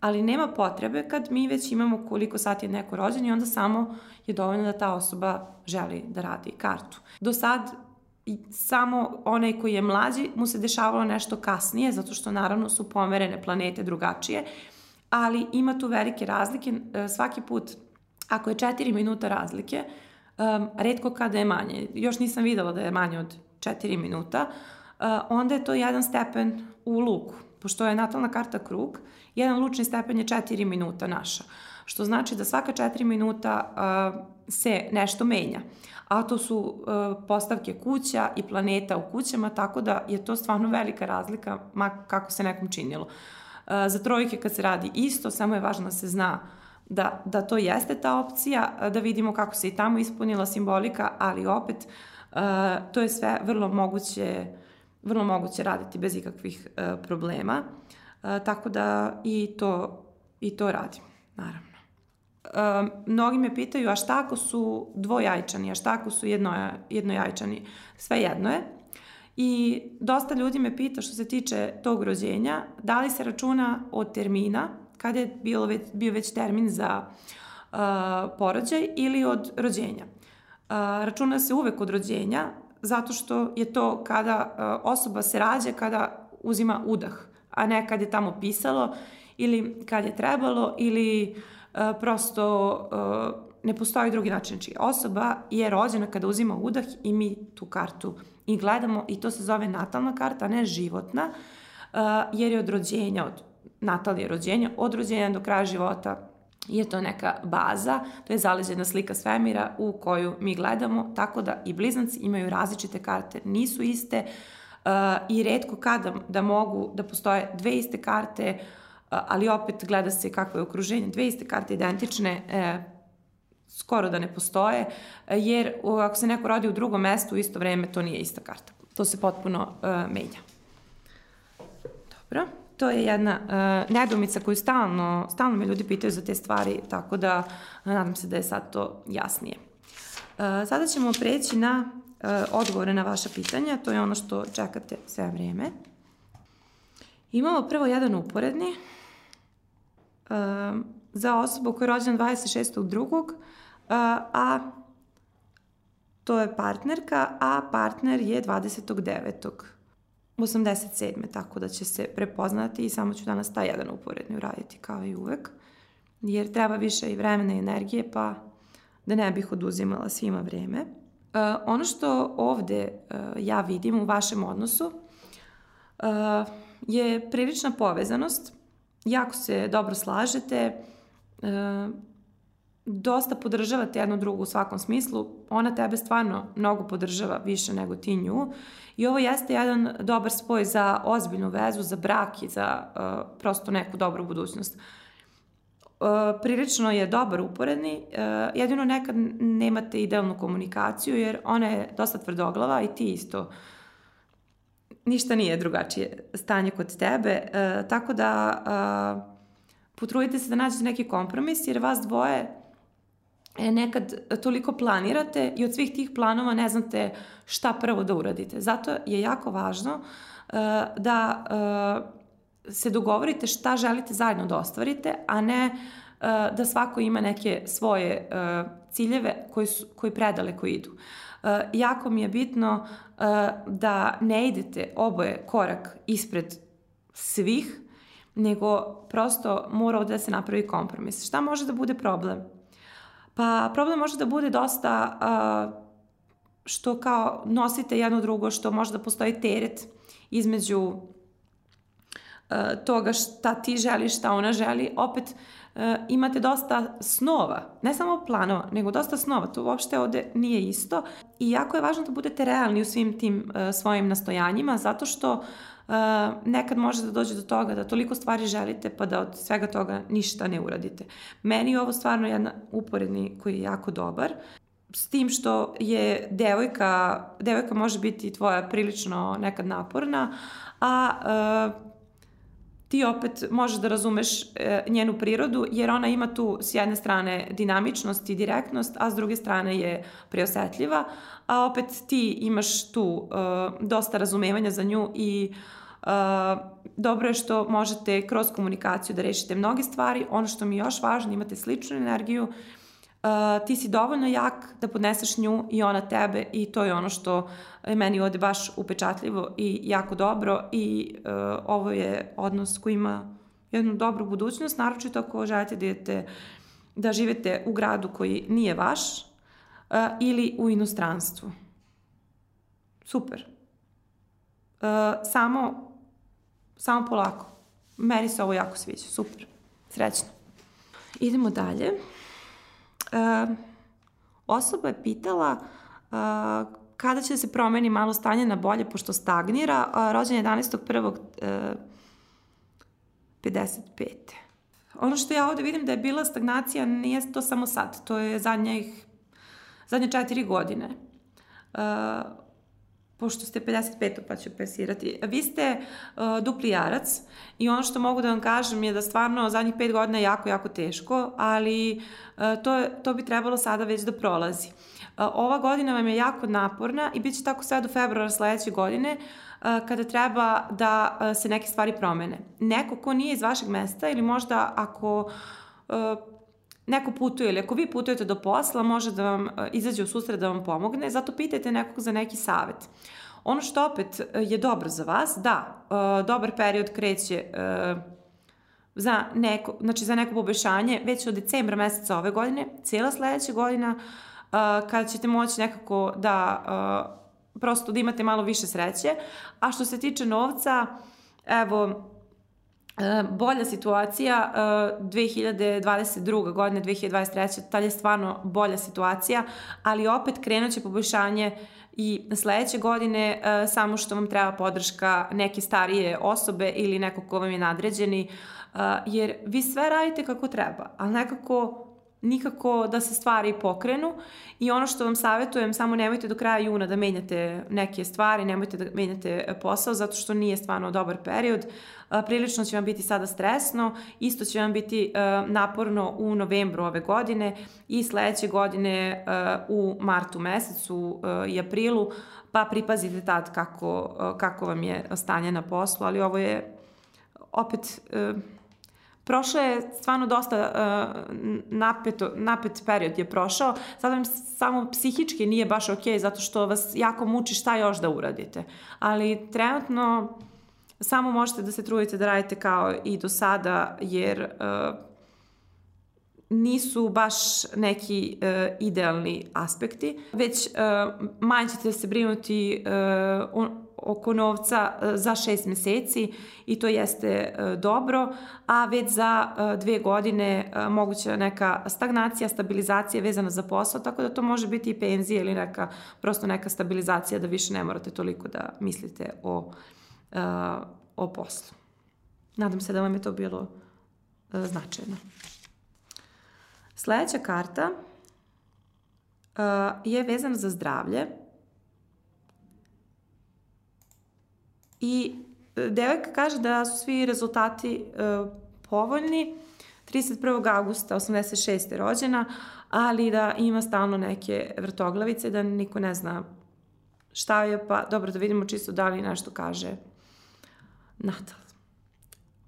Ali nema potrebe kad mi već imamo koliko sati je neko rođen i onda samo je dovoljno da ta osoba želi da radi kartu. Do sad i samo onaj koji je mlađi mu se dešavalo nešto kasnije, zato što naravno su pomerene planete drugačije, ali ima tu velike razlike. Svaki put, ako je 4 minuta razlike, um, redko kada je manje, još nisam videla da je manje od 4 minuta, uh, onda je to jedan stepen u luku. Pošto je natalna karta krug, jedan lučni stepen je 4 minuta naša. Što znači da svaka 4 minuta uh, se nešto menja. A to su uh, postavke kuća i planeta u kućama, tako da je to stvarno velika razlika, ma kako se nekom činilo. Uh, za trojke kad se radi isto, samo je važno da se zna da, da to jeste ta opcija, da vidimo kako se i tamo ispunila simbolika, ali opet uh, to je sve vrlo moguće, vrlo moguće raditi bez ikakvih uh, problema. Uh, tako da i to, i to radim, naravno. Um, mnogi me pitaju, a šta ako su dvojajčani, a šta ako su jedno, jednojajčani? Sve jedno je. I dosta ljudi me pita što se tiče tog rođenja, da li se računa od termina, kada je bilo već, bio već termin za uh, porođaj ili od rođenja. Uh, računa se uvek od rođenja, zato što je to kada uh, osoba se rađa, kada uzima udah, a ne kad je tamo pisalo ili kad je trebalo ili uh, prosto uh, ne postoji drugi način. Znači, osoba je rođena kada uzima udah i mi tu kartu i gledamo i to se zove natalna karta, a ne životna, jer je od rođenja, od natalije rođenja, od rođenja do kraja života je to neka baza, to je zaleđena slika svemira u koju mi gledamo, tako da i blizanci imaju različite karte, nisu iste uh, i redko kada da mogu da postoje dve iste karte, uh, ali opet gleda se kakvo je okruženje, dve iste karte identične, uh, skoro da ne postoje, jer ako se neko rodi u drugom mestu u isto vreme, to nije ista karta. To se potpuno uh, menja. Dobro. To je jedna uh, nedumica koju stalno, stalno me ljudi pitaju za te stvari, tako da uh, nadam se da je sad to jasnije. Uh, sada ćemo preći na uh, odgovore na vaša pitanja, to je ono što čekate sve vreme. Imamo prvo jedan uporedni uh, za osobu koja je rođena 26.2 a to je partnerka, a partner je 29. 87. tako da će se prepoznati i samo ću danas taj jedan uporedni uraditi kao i uvek, jer treba više i vremena i energije, pa da ne bih oduzimala svima vreme. Uh, ono što ovde uh, ja vidim u vašem odnosu uh, je prilična povezanost, jako se dobro slažete, uh, dosta podržavate jednu drugu u svakom smislu, ona tebe stvarno mnogo podržava više nego ti nju. I ovo jeste jedan dobar spoj za ozbiljnu vezu, za brak i za uh, prosto neku dobru budućnost. Uh, prilično je dobar uporedni, uh, jedino nekad nemate idealnu komunikaciju jer ona je dosta tvrdoglava i ti isto. Ništa nije drugačije stanje kod tebe, uh, tako da uh, potrudite se da nađete neki kompromis jer vas dvoje e, nekad toliko planirate i od svih tih planova ne znate šta prvo da uradite. Zato je jako važno uh, da uh, se dogovorite šta želite zajedno da ostvarite, a ne uh, da svako ima neke svoje uh, ciljeve koji, su, koji predaleko idu. Uh, jako mi je bitno uh, da ne idete oboje korak ispred svih, nego prosto mora ovde da se napravi kompromis. Šta može da bude problem? Pa problem može da bude dosta uh, što kao nosite jedno drugo, što može da postoji teret između uh, toga šta ti želiš, šta ona želi. Opet uh, imate dosta snova, ne samo planova, nego dosta snova. To uopšte ovde nije isto. I jako je važno da budete realni u svim tim uh, svojim nastojanjima, zato što nekad može da dođe do toga da toliko stvari želite pa da od svega toga ništa ne uradite. Meni je ovo stvarno jedan uporedni koji je jako dobar s tim što je devojka, devojka može biti tvoja prilično nekad naporna, a ti opet možeš da razumeš uh, njenu prirodu, jer ona ima tu s jedne strane dinamičnost i direktnost, a s druge strane je preosetljiva, a opet ti imaš tu uh, dosta razumevanja za nju i uh, dobro je što možete kroz komunikaciju da rešite mnoge stvari. Ono što mi je još važno, imate sličnu energiju, Uh, ti si dovoljno jak da podneseš nju i ona tebe i to je ono što je meni ovde baš upečatljivo i jako dobro i uh, ovo je odnos koji ima jednu dobru budućnost, naročito ako želite da, idete, da živete u gradu koji nije vaš, ili u inostranstvu. Super. Uh, samo, samo polako. Meni se ovo jako sviđa. Super. Srećno. Idemo dalje. Uh, osoba je pitala uh, kada će se promeni malo stanje na bolje, pošto stagnira. Uh, rođen je 11.1. Uh, 55. Ono što ja ovde vidim da je bila stagnacija, nije to samo sad. To je zadnjih zadnje četiri godine. Pošto ste 55. pa ću pesirati. Vi ste uh, dupli jarac i ono što mogu da vam kažem je da stvarno zadnjih pet godina je jako, jako teško, ali uh, to, to bi trebalo sada već da prolazi. Uh, ova godina vam je jako naporna i bit će tako sve do februara sledeće godine uh, kada treba da uh, se neke stvari promene. Neko ko nije iz vašeg mesta ili možda ako uh, neko putuje ili ako vi putujete do posla, može da vam e, izađe u susret da vam pomogne, zato pitajte nekog za neki savet. Ono što opet e, je dobro za vas, da, e, dobar period kreće za neko, znači za neko poboljšanje već od decembra meseca ove godine, cijela sledeća godina, kada ćete moći nekako da prosto da imate malo više sreće. A što se tiče novca, evo, bolja situacija 2022. E, godine, 2023. Tad je stvarno bolja situacija, ali opet krenut će poboljšanje i sledeće godine e, samo što vam treba podrška neke starije osobe ili neko ko vam je nadređeni, jer vi sve radite kako treba, ali nekako nikako da se stvari pokrenu i ono što vam savjetujem, samo nemojte do kraja juna da menjate neke stvari, nemojte da menjate posao zato što nije stvarno dobar period. Prilično će vam biti sada stresno, isto će vam biti naporno u novembru ove godine i sledeće godine u martu mesecu i aprilu, pa pripazite tad kako, kako vam je stanje na poslu, ali ovo je opet Prošlo je stvarno dosta uh, napeto, napet period je prošao. Sad vam samo psihički nije baš ok, zato što vas jako muči šta još da uradite. Ali trenutno samo možete da se trudite da radite kao i do sada, jer uh, nisu baš neki uh, idealni aspekti, već uh, manje ćete se brinuti uh, oko novca e, za šest meseci i to jeste e, dobro, a već za e, dve godine moguća neka stagnacija, stabilizacija vezana za posao, tako da to može biti i penzija ili neka, prosto neka stabilizacija da više ne morate toliko da mislite o, o poslu. Nadam se da vam je to bilo značajno. Sledeća karta je vezana za zdravlje I e, devojka kaže da su svi rezultati uh, povoljni, 31. augusta 86. rođena, ali da ima stalno neke vrtoglavice, da niko ne zna šta je, pa dobro da vidimo čisto da li nešto kaže Natal.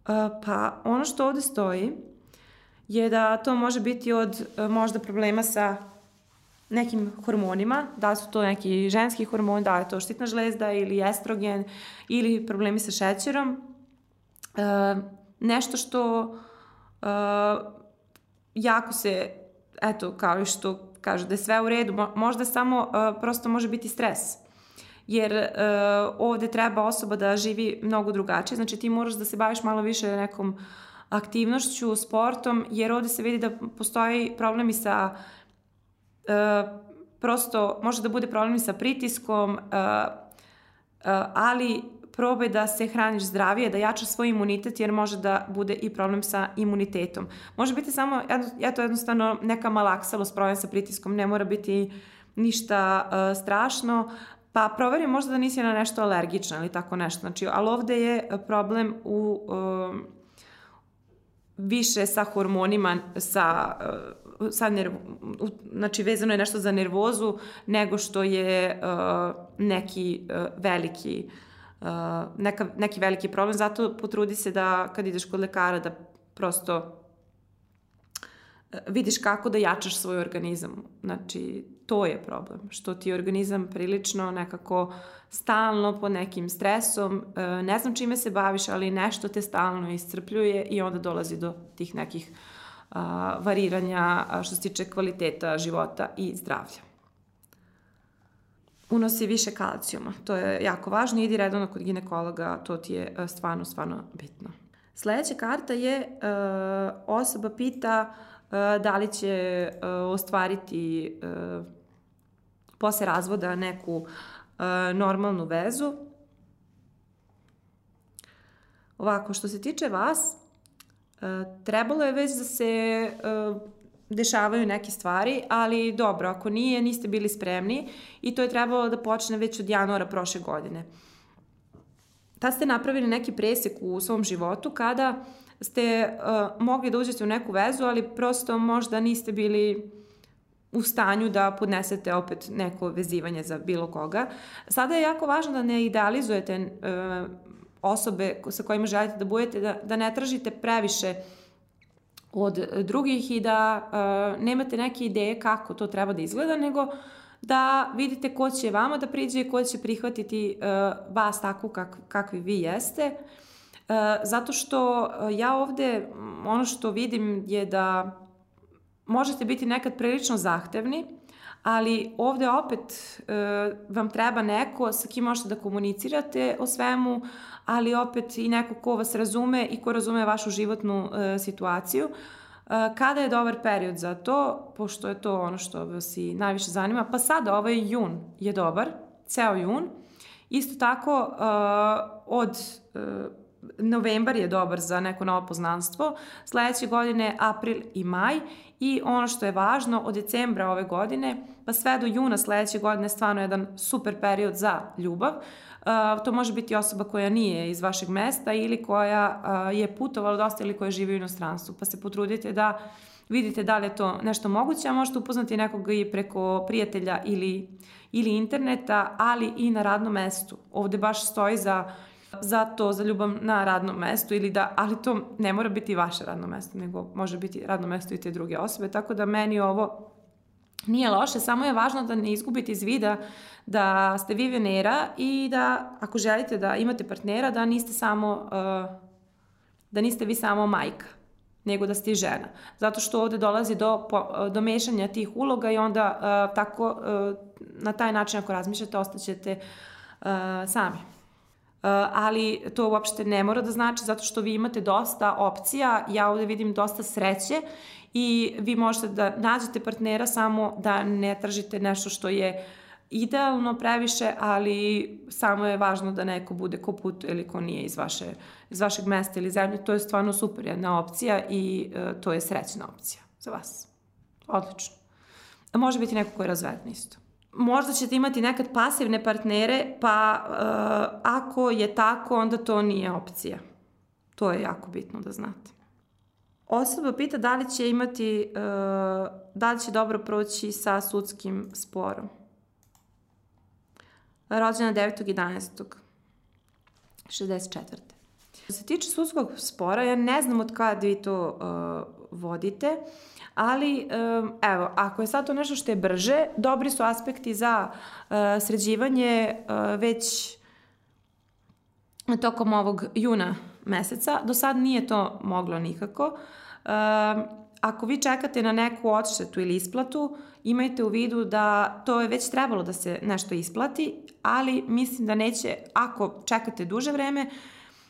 Uh, pa ono što ovde stoji je da to može biti od uh, možda problema sa nekim hormonima, da su to neki ženski hormon, da je to štitna žlezda ili estrogen ili problemi sa šećerom. E, nešto što e, jako se, eto, kao što kaže da je sve u redu, možda samo e, prosto može biti stres. Jer e, ovde treba osoba da živi mnogo drugačije, znači ti moraš da se baviš malo više nekom aktivnošću, sportom, jer ovde se vidi da postoji problemi sa prosto može da bude problem sa pritiskom, e, e, ali probaj da se hraniš zdravije, da jačaš svoj imunitet, jer može da bude i problem sa imunitetom. Može biti samo, eto jednostavno, neka malaksalost problem sa pritiskom, ne mora biti ništa uh, strašno, pa proveri možda da nisi na nešto alergična ili tako nešto. Znači, ali ovde je problem u uh, više sa hormonima, sa uh, sad nerv, znači vezano je nešto za nervozu nego što je uh, neki uh, veliki uh, neka, neki veliki problem, zato potrudi se da kad ideš kod lekara da prosto vidiš kako da jačaš svoj organizam. Znači, to je problem, što ti organizam prilično nekako stalno pod nekim stresom, ne znam čime se baviš, ali nešto te stalno iscrpljuje i onda dolazi do tih nekih uh, a, variranja a, što se tiče kvaliteta života i zdravlja. Unosi više kalcijuma, to je jako važno, idi redovno kod ginekologa, to ti je stvarno, stvarno bitno. Sledeća karta je osoba pita da li će ostvariti posle razvoda neku normalnu vezu. Ovako, što se tiče vas, trebalo je već da se dešavaju neke stvari, ali dobro, ako nije, niste bili spremni i to je trebalo da počne već od januara prošle godine. Tad ste napravili neki presek u svom životu kada ste uh, mogli da uđete u neku vezu, ali prosto možda niste bili u stanju da podnesete opet neko vezivanje za bilo koga. Sada je jako važno da ne idealizujete uh, osobe sa kojima želite da budete, da, da ne tražite previše od drugih i da uh, nemate neke ideje kako to treba da izgleda, nego da vidite ko će vama da priđe i ko će prihvatiti uh, vas tako kak, kakvi vi jeste. Uh, zato što ja ovde, ono što vidim je da možete biti nekad prilično zahtevni, ali ovde opet e, vam treba neko sa kim možete da komunicirate o svemu, ali opet i neko ko vas razume i ko razume vašu životnu e, situaciju. E, kada je dobar period za to, pošto je to ono što vas i najviše zanima, pa sada ovaj jun je dobar, ceo jun. Isto tako e, od novembar je dobar za neko novo poznanstvo, sledeće godine april i maj i ono što je važno, od decembra ove godine pa sve do juna sledeće godine stvarno jedan super period za ljubav. To može biti osoba koja nije iz vašeg mesta ili koja je putovala dosta ili koja živi u inostranstvu, pa se potrudite da vidite da li je to nešto moguće, a možete upoznati nekog i preko prijatelja ili, ili interneta, ali i na radnom mestu. Ovde baš stoji za za to, za ljubav na radnom mestu ili da, ali to ne mora biti vaše radno mesto, nego može biti radno mesto i te druge osobe, tako da meni ovo nije loše, samo je važno da ne izgubite iz vida da ste vi Venera i da ako želite da imate partnera, da niste samo, uh, da niste vi samo majka nego da ste i žena. Zato što ovde dolazi do, do mešanja tih uloga i onda uh, tako, uh, na taj način ako razmišljate, ostaćete uh, sami. Uh, ali to uopšte ne mora da znači zato što vi imate dosta opcija, ja ovde vidim dosta sreće i vi možete da nađete partnera samo da ne tražite nešto što je idealno previše, ali samo je važno da neko bude ko put ili ko nije iz, vaše, iz vašeg mesta ili zemlje. To je stvarno super jedna opcija i uh, to je srećna opcija za vas. Odlično. A može biti neko ko je razveden isto možda ćete imati nekad pasivne partnere, pa uh, ako je tako, onda to nije opcija. To je jako bitno da znate. Osoba pita da li će imati, uh, da li će dobro proći sa sudskim sporom. Rođena 9.11. 64. Što se tiče sudskog spora, ja ne znam od kada vi to uh, vodite. Ali evo, ako je sad to nešto što je brže, dobri su aspekti za uh, sređivanje uh, već tokom ovog juna meseca. Do sad nije to moglo nikako. Uh, ako vi čekate na neku odštetu ili isplatu, imajte u vidu da to je već trebalo da se nešto isplati, ali mislim da neće, ako čekate duže vreme,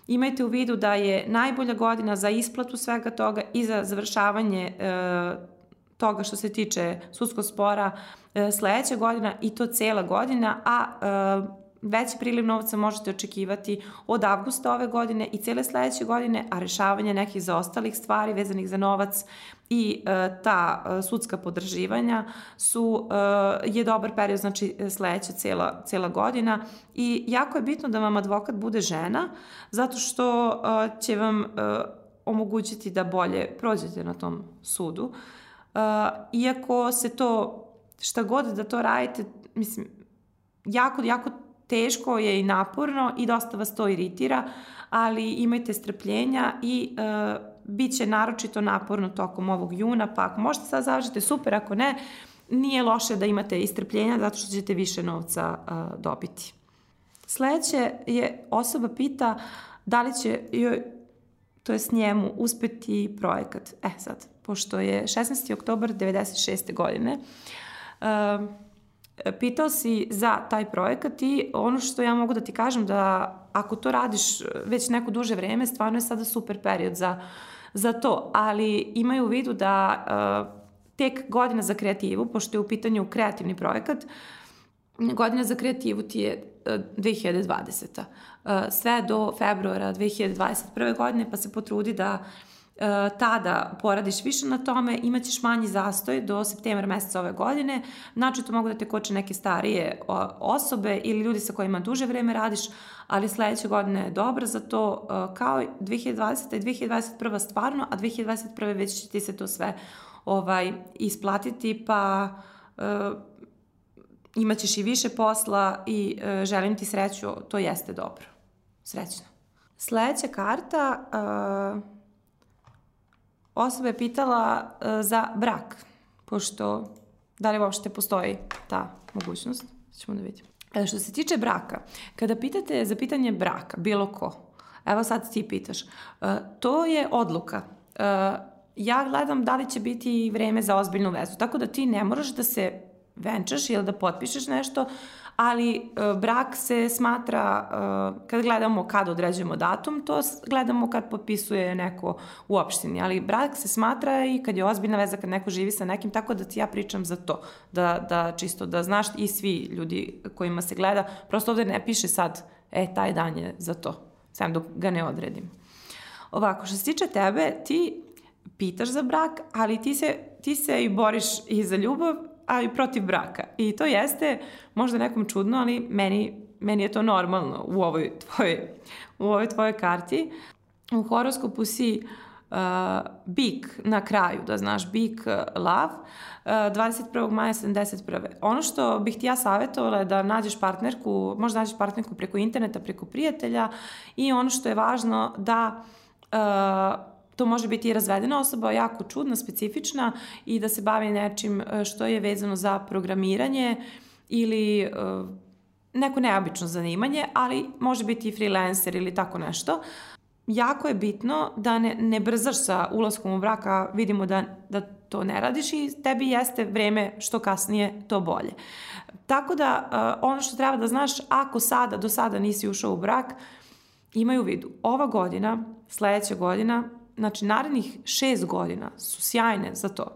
Imajte u vidu da je najbolja godina za isplatu svega toga i za završavanje e, toga što se tiče sudskog spora e, sledeća godina i to cela godina, a e, veći priliv novca možete očekivati od avgusta ove godine i cele sledeće godine, a rešavanje nekih zaostalih stvari vezanih za novac i e, ta e, sudska podrživanja su, e, je dobar period, znači sledeća cela, cela godina i jako je bitno da vam advokat bude žena, zato što e, će vam e, omogućiti da bolje prođete na tom sudu. E, iako se to, šta god da to radite, mislim, jako, jako teško je i naporno i dosta vas to iritira, ali imajte strpljenja i e, bit će naročito naporno tokom ovog juna, pa ako možete sad završite, super, ako ne, nije loše da imate istrpljenja zato što ćete više novca e, dobiti. Sledeće je osoba pita da li će joj, to je s njemu, uspeti projekat. E sad, pošto je 16. oktober 96. godine, uh, pitao si za taj projekat i ono što ja mogu da ti kažem da ako to radiš već neko duže vreme, stvarno je sada super period za, za to, ali imaju u vidu da uh, tek godina za kreativu, pošto je u pitanju kreativni projekat, godina za kreativu ti je uh, 2020. Uh, sve do februara 2021. godine, pa se potrudi da e, tada poradiš više na tome, imaćeš manji zastoj do septembra meseca ove godine, znači to mogu da te koče neke starije osobe ili ljudi sa kojima duže vreme radiš, ali sledeće godine je dobra za to, e, kao 2020. i 2021. stvarno, a 2021. već će ti se to sve ovaj, isplatiti, pa uh, imaćeš i više posla i uh, želim ti sreću, to jeste dobro. Srećno. Sledeća karta, uh, osoba je pitala uh, za brak, pošto da li uopšte postoji ta mogućnost, ćemo da vidimo. E, što se tiče braka, kada pitate za pitanje braka, bilo ko, evo sad ti pitaš, uh, to je odluka. Ja gledam da li će biti vreme za ozbiljnu vezu, tako da ti ne moraš da se venčaš ili da potpišeš nešto, ali uh, brak se smatra, uh, kad gledamo kad određujemo datum, to gledamo kad potpisuje neko u opštini, ali brak se smatra i kad je ozbiljna veza, kad neko živi sa nekim, tako da ti ja pričam za to, da, da čisto da znaš i svi ljudi kojima se gleda, prosto ovde ne piše sad, e, taj dan je za to, sam dok ga ne odredim. Ovako, što se tiče tebe, ti pitaš za brak, ali ti se, ti se i boriš i za ljubav a i protiv braka. I to jeste možda nekom čudno, ali meni, meni je to normalno u ovoj tvojoj, u ovoj tvojoj karti. U horoskopu si uh, bik na kraju, da znaš, bik uh, lav, uh, 21. maja 71. Ono što bih ti ja savjetovala je da nađeš partnerku, možda nađeš partnerku preko interneta, preko prijatelja i ono što je važno da uh, To može biti i razvedena osoba, jako čudna, specifična i da se bavi nečim e, što je vezano za programiranje ili uh, neko neobično zanimanje, ali može biti i freelancer ili tako nešto. Jako je bitno da ne, ne brzaš sa ulaskom u braka, vidimo da, da to ne radiš i tebi jeste vreme što kasnije to bolje. Tako da uh, ono što treba da znaš, ako sada, do sada nisi ušao u brak, imaju u vidu, ova godina, sledeća godina, znači narednih šest godina su sjajne za to.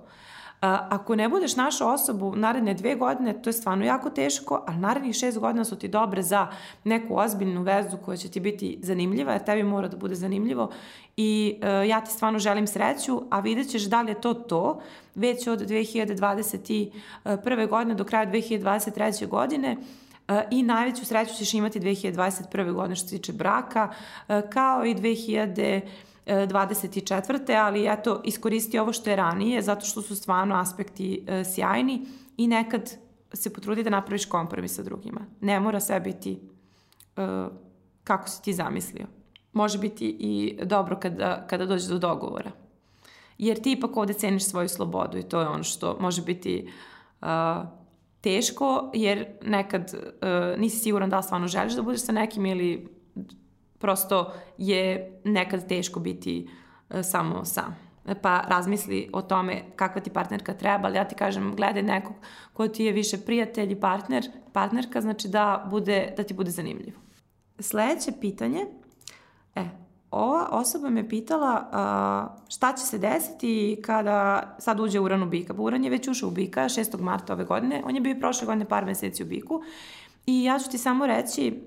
Ako ne budeš našao osobu naredne dve godine, to je stvarno jako teško, a narednih šest godina su ti dobre za neku ozbiljnu vezu koja će ti biti zanimljiva, jer tebi mora da bude zanimljivo i uh, ja ti stvarno želim sreću, a vidjet ćeš da li je to to, već od 2021. godine do kraja 2023. godine, uh, i najveću sreću ćeš imati 2021. godine što se tiče braka, uh, kao i 2000 24. ali eto, iskoristi ovo što je ranije, zato što su stvarno aspekti e, sjajni i nekad se potrudi da napraviš kompromis sa drugima. Ne mora sve biti e, kako si ti zamislio. Može biti i dobro kada, kada dođe do dogovora. Jer ti ipak ovde ceniš svoju slobodu i to je ono što može biti uh, teško, jer nekad uh, nisi siguran da stvarno želiš da budeš sa nekim ili prosto je nekad teško biti uh, samo sam. Pa razmisli o tome kakva ti partnerka treba, ali ja ti kažem, gledaj nekog ko ti je više prijatelj i partner, partnerka, znači da, bude, da ti bude zanimljivo. Sledeće pitanje, e, ova osoba me pitala uh, šta će se desiti kada sad uđe Uran u bika. Pa Uran je već ušao u bika 6. marta ove godine, on je bio prošle godine par meseci u biku i ja ću ti samo reći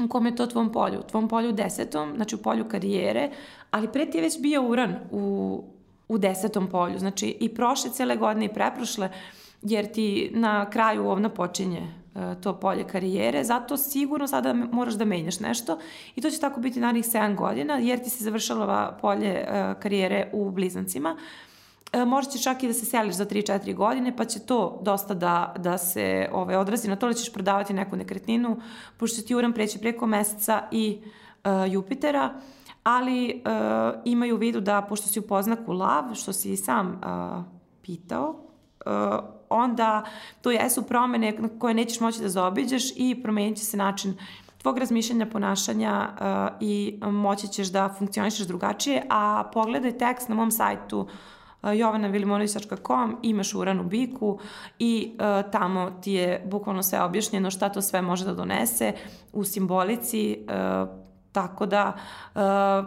u kom je to tvom polju? U tvom polju desetom, znači u polju karijere, ali pre ti je već bio uran u, u desetom polju, znači i prošle cele godine i preprošle, jer ti na kraju ovna počinje uh, to polje karijere, zato sigurno sada moraš da menjaš nešto i to će tako biti narednih 7 godina, jer ti se završava polje uh, karijere u blizancima. Uh, E, možda će čak i da se seliš za 3-4 godine, pa će to dosta da, da se ovaj, odrazi. Na to da ćeš prodavati neku nekretninu, pošto ti Uran preće preko meseca i uh, Jupitera, ali uh, imaju u vidu da, pošto si u poznaku lav, što si i sam uh, pitao, uh, onda to jesu promene koje nećeš moći da zaobiđeš i promenit će se način tvog razmišljanja, ponašanja uh, i moći ćeš da funkcionišeš drugačije, a pogledaj tekst na mom sajtu uh, jovanavilimonisić.com, imaš uran u biku i uh, tamo ti je bukvalno sve objašnjeno šta to sve može da donese u simbolici, uh, tako da uh,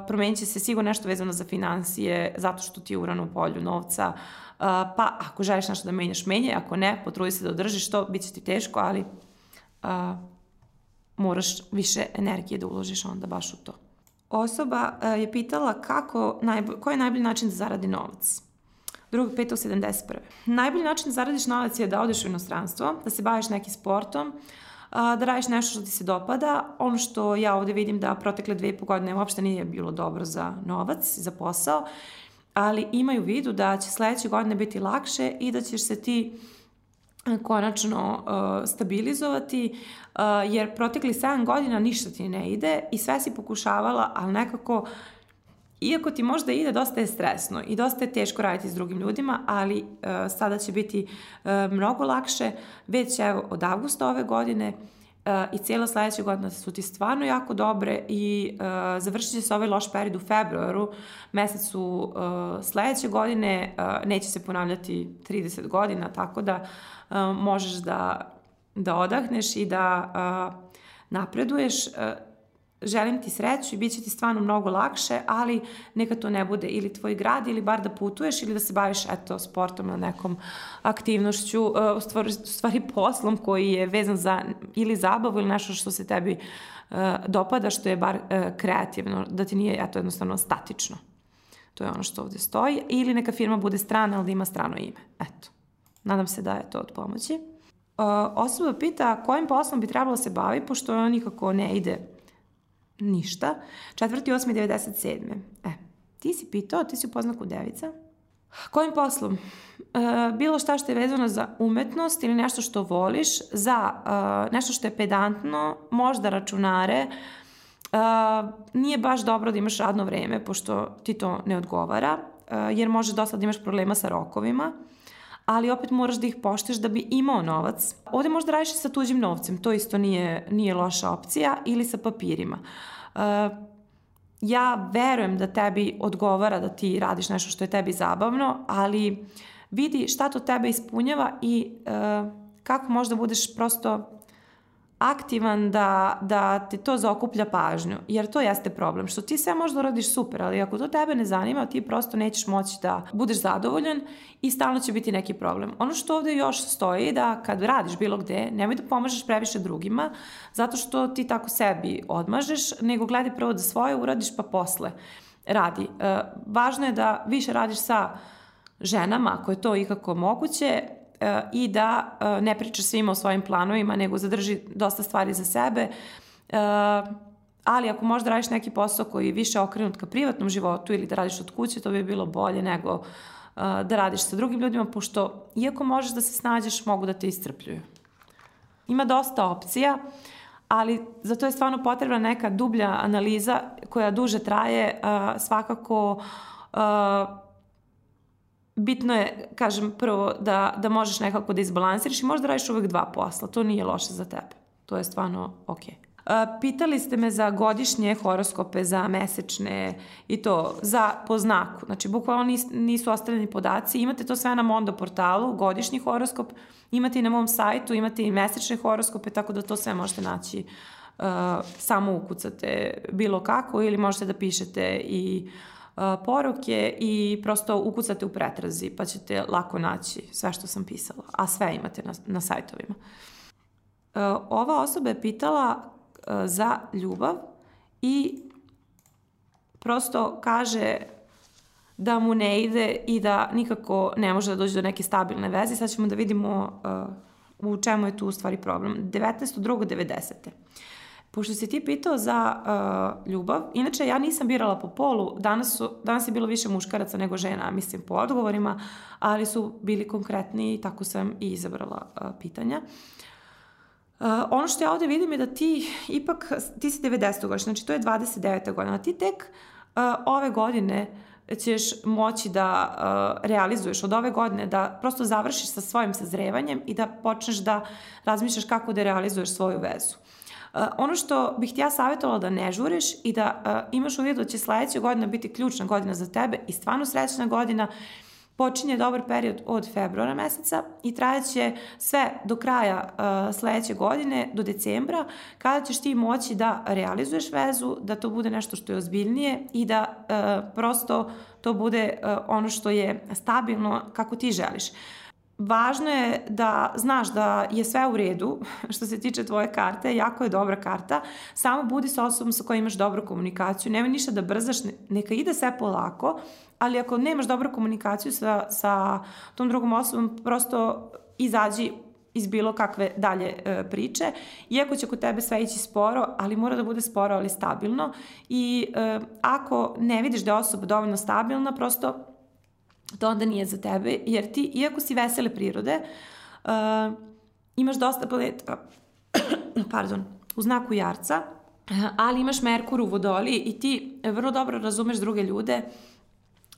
promenit će se sigurno nešto vezano za financije, zato što ti je uran u polju novca, uh, pa ako želiš nešto da menjaš, menje, ako ne, potrudi se da održiš to, bit će ti teško, ali uh, moraš više energije da uložiš onda baš u to. osoba uh, je pitala kako, koji je najbolji način da zaradi novac. 2.5.71. Najbolji način da zaradiš novac je da odeš u inostranstvo, da se baviš nekim sportom, da radiš nešto što ti se dopada. Ono što ja ovde vidim da protekle dve i po godine uopšte nije bilo dobro za novac, za posao, ali imaju vidu da će sledeće godine biti lakše i da ćeš se ti konačno uh, stabilizovati, uh, jer protekli 7 godina ništa ti ne ide i sve si pokušavala, ali nekako Iako ti možda ide, dosta je stresno i dosta je teško raditi s drugim ljudima, ali uh, sada će biti uh, mnogo lakše. Već evo od avgusta ove godine uh, i cijela sledeća godina su ti stvarno jako dobre i uh, završit će se ovaj loš period u februaru, mesecu uh, sledeće godine, uh, neće se ponavljati 30 godina, tako da uh, možeš da, da odahneš i da uh, napreduješ. Uh, želim ti sreću i bit će ti stvarno mnogo lakše, ali neka to ne bude ili tvoj grad ili bar da putuješ ili da se baviš eto, sportom na nekom aktivnošću, uh, u stvari, u stvari poslom koji je vezan za ili zabavu ili nešto što se tebi uh, dopada, što je bar uh, kreativno, da ti nije eto, jednostavno statično. To je ono što ovde stoji. Ili neka firma bude strana, ali da ima strano ime. Eto. Nadam se da je to od pomoći. Uh, osoba pita kojim poslom bi trebalo da se bavi, pošto on nikako ne ide Ništa. 4.8.97. E, ti si pitao, ti si upoznaku devica. Kojim poslom? E, bilo šta što je vezano za umetnost ili nešto što voliš, za e, nešto što je pedantno, možda računare, e, nije baš dobro da imaš radno vreme, pošto ti to ne odgovara, e, jer može dosta da imaš problema sa rokovima, ali opet moraš da ih pošteš da bi imao novac. Ovde možda radiš sa tuđim novcem, to isto nije, nije loša opcija, ili sa papirima. Uh, ja verujem da tebi odgovara da ti radiš nešto što je tebi zabavno, ali vidi šta to tebe ispunjava i uh, kako možda budeš prosto aktivan da, da ti to zaokuplja pažnju, jer to jeste problem, što ti sve možda uradiš super, ali ako to tebe ne zanima, ti prosto nećeš moći da budeš zadovoljan i stalno će biti neki problem. Ono što ovde još stoji da kad radiš bilo gde, nemoj da pomažeš previše drugima, zato što ti tako sebi odmažeš, nego gledaj prvo da svoje uradiš pa posle radi. E, važno je da više radiš sa ženama, ako je to ikako moguće, i da e, ne priča svima o svojim planovima, nego zadrži dosta stvari za sebe. E, ali ako možda radiš neki posao koji je više okrenut ka privatnom životu ili da radiš od kuće, to bi bilo bolje nego da radiš sa drugim ljudima, pošto iako možeš da se snađeš, mogu da te iscrpljuju. Ima dosta opcija, ali za to je stvarno potrebna neka dublja analiza koja duže traje, svakako bitno je, kažem, prvo da, da možeš nekako da izbalansiraš i možda radiš uvek dva posla. To nije loše za tebe. To je stvarno okej. Okay. Pitali ste me za godišnje horoskope, za mesečne i to, za po znaku. Znači, bukvalno nis, nisu ostavljeni podaci. Imate to sve na Mondo portalu, godišnji horoskop, imate i na mom sajtu, imate i mesečne horoskope, tako da to sve možete naći uh, samo ukucate bilo kako ili možete da pišete i uh, poruke i prosto ukucate u pretrazi pa ćete lako naći sve što sam pisala, a sve imate na, na sajtovima. Ova osoba je pitala za ljubav i prosto kaže da mu ne ide i da nikako ne može da dođe do neke stabilne veze. Sad ćemo da vidimo u čemu je tu u stvari problem. 19.2.90. Pošto si ti pitao za uh, ljubav, inače ja nisam birala po polu, danas, su, danas je bilo više muškaraca nego žena, mislim po odgovorima, ali su bili konkretni i tako sam i izabrala uh, pitanja. Uh, ono što ja ovde vidim je da ti ipak, ti si 90. godina, znači to je 29. godina, ti tek uh, ove godine ćeš moći da uh, realizuješ od ove godine, da prosto završiš sa svojim sazrevanjem i da počneš da razmišljaš kako da realizuješ svoju vezu. Ono što bih ti ja savjetovala da ne žuriš i da uh, imaš vidu da će sledeća godina biti ključna godina za tebe i stvarno srećna godina, počinje dobar period od februara meseca i trajaće sve do kraja uh, sledeće godine, do decembra, kada ćeš ti moći da realizuješ vezu, da to bude nešto što je ozbiljnije i da uh, prosto to bude uh, ono što je stabilno kako ti želiš. Važno je da znaš da je sve u redu što se tiče tvoje karte, jako je dobra karta, samo budi sa osobom sa kojom imaš dobru komunikaciju, nemoj ništa da brzaš, neka ide sve polako, ali ako nemaš dobru komunikaciju sa, sa tom drugom osobom, prosto izađi iz bilo kakve dalje e, priče, iako će kod tebe sve ići sporo, ali mora da bude sporo, ali stabilno i e, ako ne vidiš da je osoba dovoljno stabilna, prosto to onda nije za tebe, jer ti, iako si vesele prirode, uh, imaš dosta planeta, pardon, u znaku jarca, ali imaš Merkur u vodoli i ti vrlo dobro razumeš druge ljude.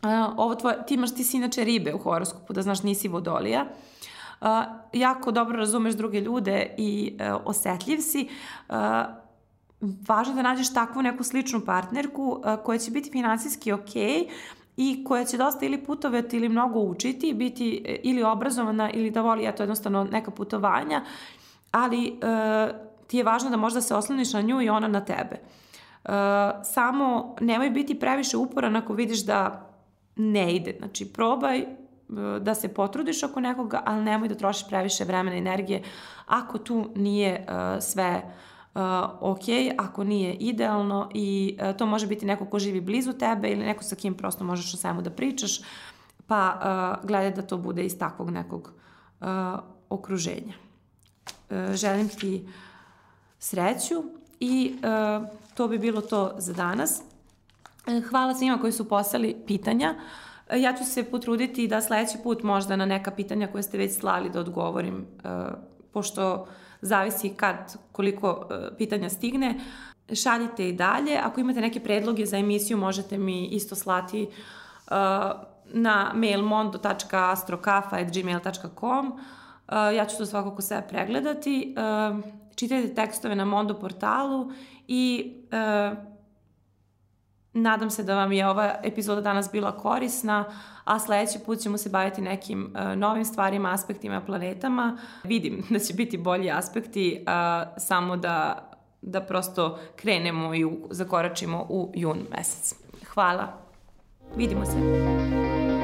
Uh, ovo tvoje, ti imaš, ti si inače ribe u horoskopu, da znaš nisi vodolija. Uh, jako dobro razumeš druge ljude i uh, osetljiv si. Uh, važno da nađeš takvu neku sličnu partnerku uh, koja će biti finansijski ok, i koja će dosta ili putovati ili mnogo učiti, biti e, ili obrazovana ili da voli eto jednostavno neka putovanja, ali e, ti je važno da možda se osloniš na nju i ona na tebe. E, samo nemoj biti previše uporan ako vidiš da ne ide. Znači probaj e, da se potrudiš oko nekoga, ali nemoj da trošiš previše vremena i energije ako tu nije uh, sve uh, ok, ako nije idealno i uh, to može biti neko ko živi blizu tebe ili neko sa kim prosto možeš o svemu da pričaš, pa uh, gledaj da to bude iz takvog nekog okruženja. Želim ti sreću i to bi bilo to za danas. Hvala svima koji su poslali pitanja. Ja ću se potruditi da sledeći put možda na neka pitanja koje ste već slali da odgovorim, pošto zavisi kad, koliko uh, pitanja stigne. Šaljite i dalje. Ako imate neke predloge za emisiju, možete mi isto slati uh, na mail mondo.astrokafa.gmail.com. Uh, ja ću to svakako sve pregledati. Čitajte tekstove na Mondo portalu i uh, Nadam se da vam je ova epizoda danas bila korisna, a sledeći put ćemo se baviti nekim uh, novim stvarima, aspektima, planetama. Vidim da će biti bolji aspekti, uh, samo da, da prosto krenemo i u, zakoračimo u jun mesec. Hvala. Vidimo se.